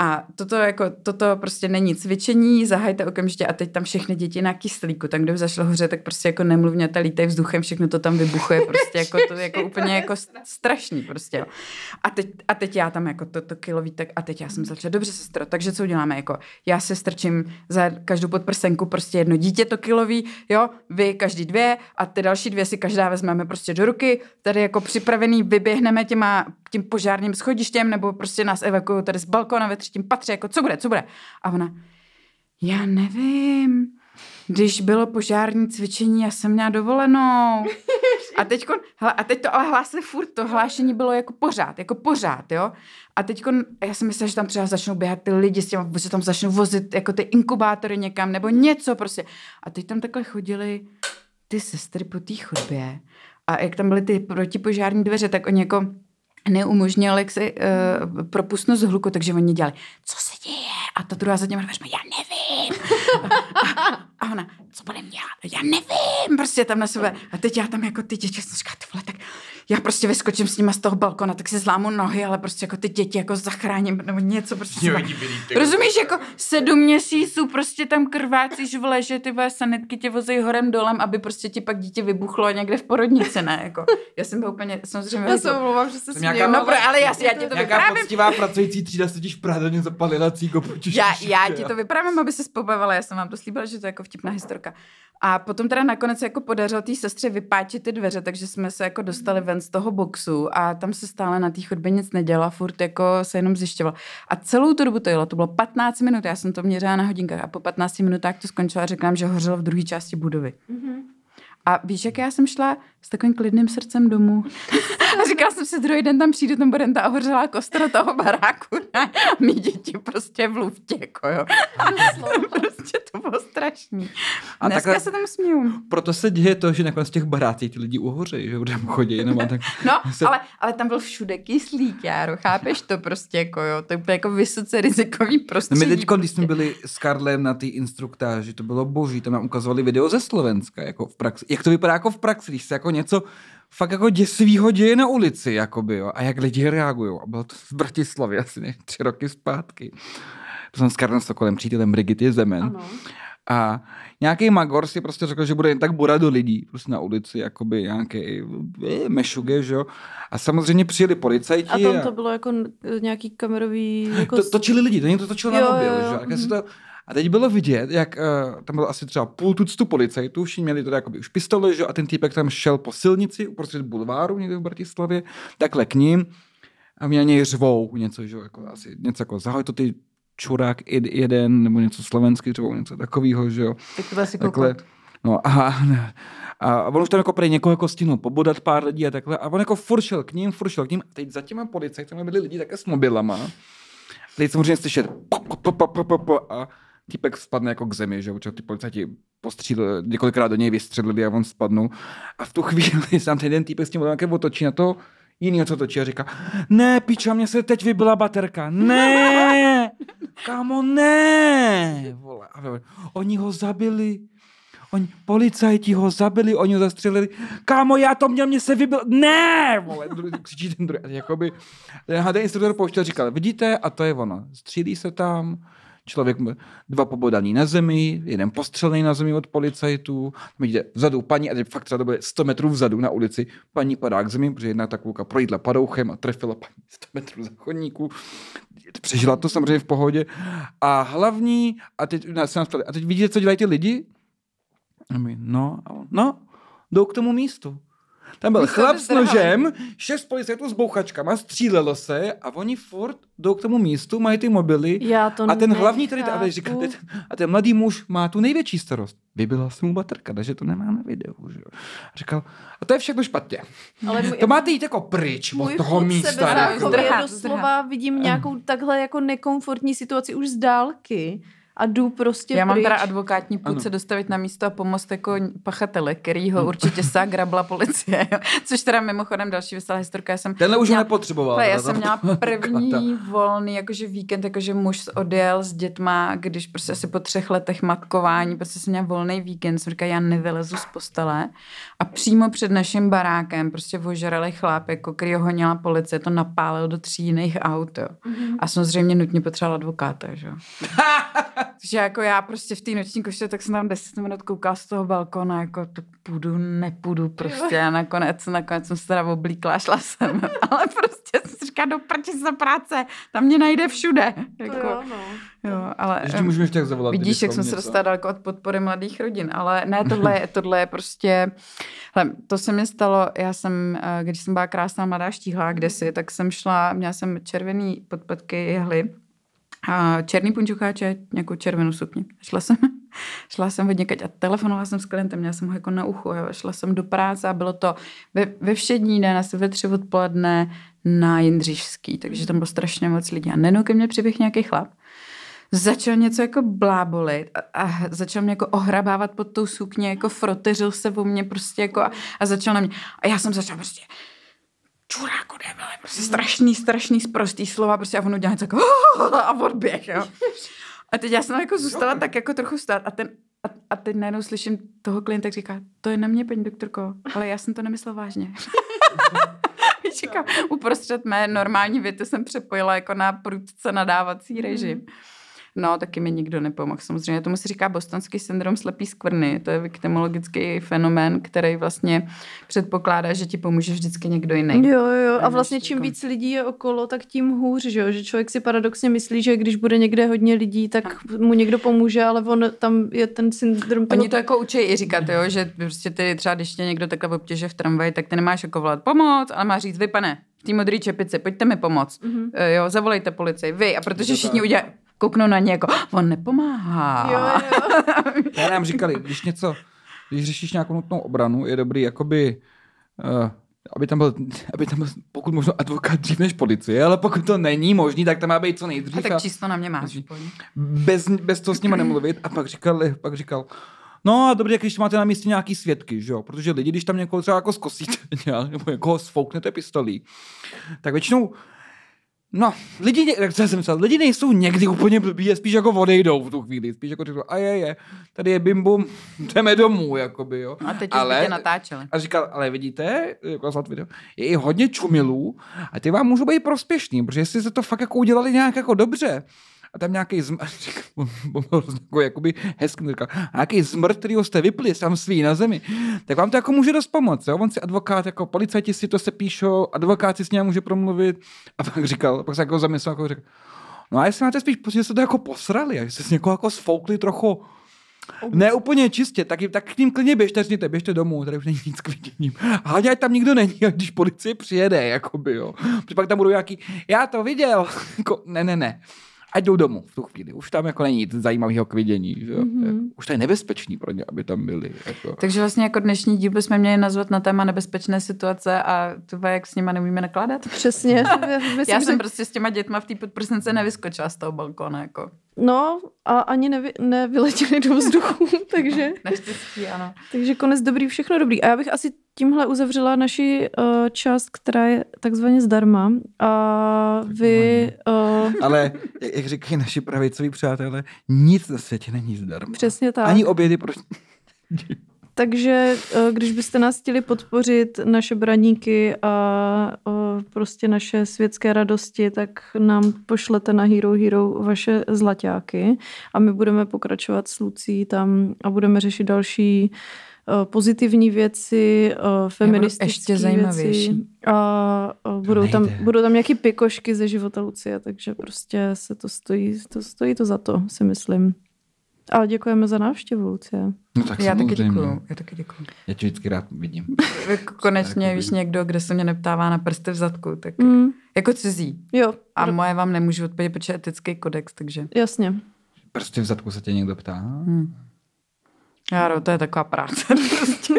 A toto, jako, toto prostě není cvičení, zahajte okamžitě a teď tam všechny děti na kyslíku, tam, kde zašlo hoře, tak prostě jako nemluvněte, lítej vzduchem, všechno to tam vybuchuje, prostě jako to jako úplně jako st- strašný prostě. A teď, a teď já tam jako to, to kilový, tak a teď já jsem začala, dobře sestro, takže co uděláme, jako já se strčím za každou podprsenku prostě jedno dítě to kilový, jo, vy každý dvě a ty další dvě si každá vezmeme prostě do ruky, tady jako připravený vyběhneme těma, tím požárním schodištěm nebo prostě nás evakuují tady z balkona ve třetím patře, jako co bude, co bude. A ona, já nevím, když bylo požární cvičení, já jsem měla dovolenou. A teď, a teď to ale hlásili furt, to hlášení bylo jako pořád, jako pořád, jo. A teď já jsem myslela, že tam třeba začnou běhat ty lidi s těma, že tam začnou vozit jako ty inkubátory někam, nebo něco prostě. A teď tam takhle chodili ty sestry po té chodbě. A jak tam byly ty protipožární dveře, tak oni jako neumožnili jak si, uh, propustnost hluku, takže oni dělali, co se děje? A ta druhá za těma já nevím. a, a ona, co budeme dělat? Já nevím, prostě tam na sebe. A teď já tam jako ty děti, jsem říkala, ty vole, tak já prostě vyskočím s nima z toho balkona, tak si zlámu nohy, ale prostě jako ty děti jako zachráním, nebo něco prostě. Jo, Rozumíš, jako sedm měsíců prostě tam krvácíš v leže, ty vole sanitky tě vozí horem dolem, aby prostě ti pak dítě vybuchlo někde v porodnici, ne? Jako, já jsem byla úplně, samozřejmě... Já se omlouvám, že se směju. No, pro- ale já, já ti to Nějaká vyprávím. poctivá pracující třída se totiž v Praze zapalila cíko proti Já, já ti to vyprávím, aby se pobavila, já jsem vám to slíbila, že to je jako vtipná historka. A potom teda nakonec se jako podařilo té sestře vypáčit ty dveře, takže jsme se jako dostali ven z toho boxu a tam se stále na té chodbě nic nedělalo, furt jako se jenom zjišťoval. A celou tu dobu to jelo, to bylo 15 minut, já jsem to měřila na hodinkách a po 15 minutách to skončilo a řekla, že hořelo v druhé části budovy. A víš, jak já jsem šla s takovým klidným srdcem domů. A říkala jsem si, druhý den tam přijdu, tam bude ta ohořelá kostra toho baráku. A mý děti prostě v luftě, jako jo. prostě to bylo strašný. A Dneska takhle- se tam směju. Proto se děje to, že nakonec v těch barácích ty lidi uhoří, že chodit jenom a tak. No, se- ale, ale tam byl všude kyslík, Járo, chápeš to prostě, jako jo, to je jako vysoce rizikový No prostředí. my teď, když prostě. jsme byli s Karlem na té instruktáži, to bylo boží, tam nám ukazovali video ze Slovenska, jako v praxi. Jak to vypadá jako v praxi, když se jako něco fakt jako děsivýho děje na ulici, jakoby, jo, a jak lidi reagují. A bylo to z Bratislavy asi ne, tři roky zpátky. To jsem s Karlem Sokolem, přítelem Brigity Zemen. Ano. A nějaký magor si prostě řekl, že bude jen tak borat do lidí, prostě na ulici, jakoby nějaký mešuge, že jo. A samozřejmě přijeli policajti. A tam to bylo jako nějaký kamerový... Jako to, točili lidi, to někdo točil na mobil, jo, jo, že? A, mhm. si to, a teď bylo vidět, jak uh, tam bylo asi třeba půl tuctu policajtů, všichni měli teda jakoby už pistole, že? A ten týpek tam šel po silnici uprostřed bulváru někde v Bratislavě, takhle k ním a mě něj řvou něco, že? jo, Jako asi něco jako zahoj to ty čurák jeden, nebo něco slovenský řvou, něco takového, že jo. Tak to Takhle. No a, a on už tam jako prej někoho jako stihnul pobodat pár lidí a takhle. A on jako furt šel k ním, furt šel k ním. A teď za těma policajtami byli lidi také s mobilama. A teď samozřejmě slyšet po, po, po, po, po, po, a týpek spadne jako k zemi, že jo, ty policajti postříleli, několikrát do něj vystřelili a on spadnul. A v tu chvíli sám ten jeden týpek s tím také otočí na to, jiný co točí a říká, ne, pičo, mě se teď vybila baterka, ne, kámo, ne, vole. A oni ho zabili, oni, policajti ho zabili, oni ho zastřelili, kámo, já to měl, mě se vybil, ne, vole, křičí ten druhý, jakoby, ten instruktor pouštěl, říkal, vidíte, a to je ono, střílí se tam, člověk, dva pobodaný na zemi, jeden postřelený na zemi od policajtů, vidíte vzadu paní, a teď fakt třeba to bude 100 metrů vzadu na ulici, paní padá k zemi, protože jedna taková projídla padouchem a trefila paní 100 metrů za chodníku, přežila to samozřejmě v pohodě. A hlavní, a teď, a teď vidíte, co dělají ty lidi? A my, no, no, jdou k tomu místu. Tam byl chlap s nožem, šest policajtů s bouchačkama, střílelo se a oni furt jdou k tomu místu, mají ty mobily. Já to a ten nechápu. hlavní tady, a, říká, a ten mladý muž má tu největší starost. Vybila se mu baterka, takže to nemá na videu. Že? A říkal, a to je všechno špatně. Ale můj, to máte jít jako pryč od toho místa. Jako já doslova vidím nějakou takhle jako nekomfortní situaci už z dálky a jdu prostě Já pryč. mám teda advokátní půd se dostavit na místo a pomoct jako pachatele, který ho určitě sá grabla policie. Jo. Což teda mimochodem další veselá historka. Já jsem Tenhle už měla, nepotřeboval. Já jsem měla první volný jakože víkend, jakože muž odjel s dětma, když prostě asi po třech letech matkování, prostě jsem měla volný víkend, jsem říkala, já nevylezu z postele a přímo před naším barákem prostě ožrali chláp, jako který ho honila policie, to napálil do tří jiných aut. Jo. Mm-hmm. A samozřejmě nutně potřeboval advokáta, že jo. že jako já prostě v té noční koště, tak jsem tam 10 minut koukala z toho balkona, jako to půjdu, nepůjdu prostě jo. a nakonec, nakonec jsem se teda oblíkla a šla jsem, ale prostě jsem si říkala, do prči za práce, tam mě najde všude. Jako, jo, no. Jo, ale Ještě můžeme tak zavolat. Vidíš, jak jsem se dostala daleko od podpory mladých rodin, ale ne, tohle, tohle je prostě, hele, to se mi stalo, já jsem, když jsem byla krásná mladá štíhlá kdesi, tak jsem šla, měla jsem červený podpatky jehly, a černý punčucháče, nějakou červenou sukni. Šla jsem, šla jsem od někať a telefonovala jsem s klientem, měla jsem ho jako na uchu, jo. šla jsem do práce a bylo to ve, ve všední den, asi ve tři odpoledne na Jindřišský, takže tam bylo strašně moc lidí. A nenou ke mně přiběh nějaký chlap, začal něco jako blábolit a, a začal mě jako ohrabávat pod tou sukně, jako froteřil se o mě prostě jako a, a začal na mě. A já jsem začala prostě čuráku nebyle, prostě strašný, strašný sprostý slova, prostě a on udělal něco jako a odběh, jo. A teď já jsem jako zůstala tak jako trochu stát a ten, a, a teď najednou slyším toho klienta, říká, to je na mě, paní doktorko, ale já jsem to nemyslel vážně. Říkám, uprostřed mé normální věty jsem přepojila jako na prudce nadávací režim. No, taky mi nikdo nepomohl. Samozřejmě tomu se říká bostonský syndrom slepý skvrny. To je viktimologický fenomén, který vlastně předpokládá, že ti pomůže vždycky někdo jiný. Jo, jo. A vlastně čím víc lidí je okolo, tak tím hůř, že jo? Že člověk si paradoxně myslí, že když bude někde hodně lidí, tak mu někdo pomůže, ale on tam je ten syndrom. Toho... Oni to jako učí i říkat, jo? že prostě ty třeba, když tě někdo takhle obtěže v tramvaji, tak ty nemáš jako volat pomoc, ale máš říct, vy pane, v té modré čepici, pojďte mi pomoct. Mm-hmm. Jo, zavolejte policii, vy. A protože všichni udělají, kouknu na ně jako, on nepomáhá. Jo, jo. Já nám říkali, když něco, když řešíš nějakou nutnou obranu, je dobrý jakoby, uh, aby tam byl, aby tam byl pokud možno advokát dřív než policie, ale pokud to není možný, tak tam má být co nejdřív. A tak čisto na mě máš. Bez, bez toho s nima nemluvit a pak říkal, pak říkal, No a dobře, když máte na místě nějaký svědky, že jo? Protože lidi, když tam někoho třeba jako zkosíte, nebo někoho sfouknete pistolí, tak většinou No, lidi, jak jsem myslel, lidi nejsou někdy úplně blbí, spíš jako odejdou v tu chvíli, spíš jako řekl, a je, je, tady je bim bum, jdeme domů, jakoby, jo. A teď ale, tě natáčeli. A říkal, ale vidíte, jako video, je i hodně čumilů a ty vám můžou být prospěšný, protože jestli se to fakt jako udělali nějak jako dobře, a tam nějaký zm... jako, jakoby hezký, říkal, nějaký zmrt, který jste vypli tam svý na zemi, tak vám to jako může dost pomoct. Jo? On si advokát, jako policajti si to se píšou, advokát si s ním může promluvit. A pak říkal, pak se jako zamyslel, jako řekl, no a jestli máte spíš pocit, že se to jako posrali, a jestli se někoho jako sfoukli trochu ne úplně čistě, tak, tak k ním klidně běžte, řekněte, běžte domů, tady už není nic k vidění. Hlavně, ať tam nikdo není, když policie přijede, jakoby, jo. Protože pak tam budou nějaký, já to viděl, jako, ne, ne, ne. Ať jdou domů v tu chvíli. Už tam jako není nic zajímavého k vidění. Že? Mhm. Už to je nebezpečný pro ně, aby tam byli. Jako. Takže vlastně jako dnešní díl bychom měli nazvat na téma nebezpečné situace a to jak s nima neumíme nakládat. Přesně. Myslím, Já že... jsem prostě s těma dětma v té podprsnice nevyskočila z toho balkóna, jako. No a ani nevy, nevyletěli do vzduchu, takže, Naštěstí, ano. takže konec dobrý, všechno dobrý. A já bych asi tímhle uzavřela naši uh, část, která je takzvaně zdarma. A vy... Uh, Ale jak- jak říkají naši pravicoví přátelé, nic na světě není zdarma. přesně tak. Ani obědy pro... Takže eh, když byste nás chtěli podpořit, naše braníky a eh, prostě naše světské radosti, tak nám pošlete na Hero Hero vaše zlaťáky a my budeme pokračovat s Lucí tam a budeme řešit další eh, pozitivní věci, feministické ještě věci. zajímavější. A eh, budou tam, budou tam nějaké pikošky ze života Lucie, takže prostě se to stojí, to stojí to za to, si myslím. A děkujeme za návštěvu, Lucie. No tak Já taky samozřejmě. děkuju, já taky děkuju. Já tě vždycky rád vidím. Jako konečně, Taky víš, někdo, kde se mě neptává na prsty v zadku, tak Mm, jako cizí. jo, A moje vám nemůžu odpovědět, protože je etický kodex, takže. jasně. Prostě v zadku se tě někdo ptá. Hm. Járo, to je taková práce. prostě.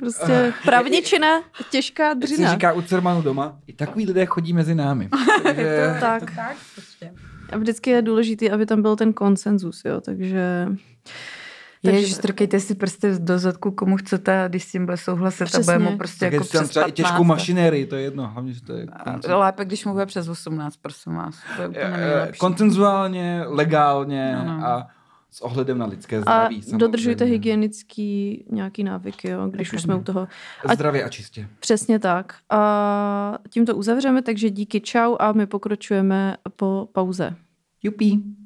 Prostě právničina, těžká Jak se dřina. říká u Cermanu doma, i takový lidé chodí mezi námi. Takže... Tak. tak, prostě. A vždycky je důležité, aby tam byl ten konsenzus, jo, takže... Takže- Ježiš, strkejte si prsty do zadku, komu chcete, a když s tím bude souhlasit a Přesně. bude mu prostě Tak jako tam přes třeba i 15. těžkou mašinérii, to je jedno, hlavně, že to je A Lépe, když mu bude přes 18, prosím vás. To je úplně Eh, nejlepší. koncenzuálně, legálně Ano. a s ohledem na lidské A zdraví. samozřejmě. dodržujte hygienický nějaký návyky, jo, když už jsme u toho. A Zdravě a čistě. přesně tak. A tím to uzavřeme, takže díky čau a my pokračujeme po pauze. Juppie!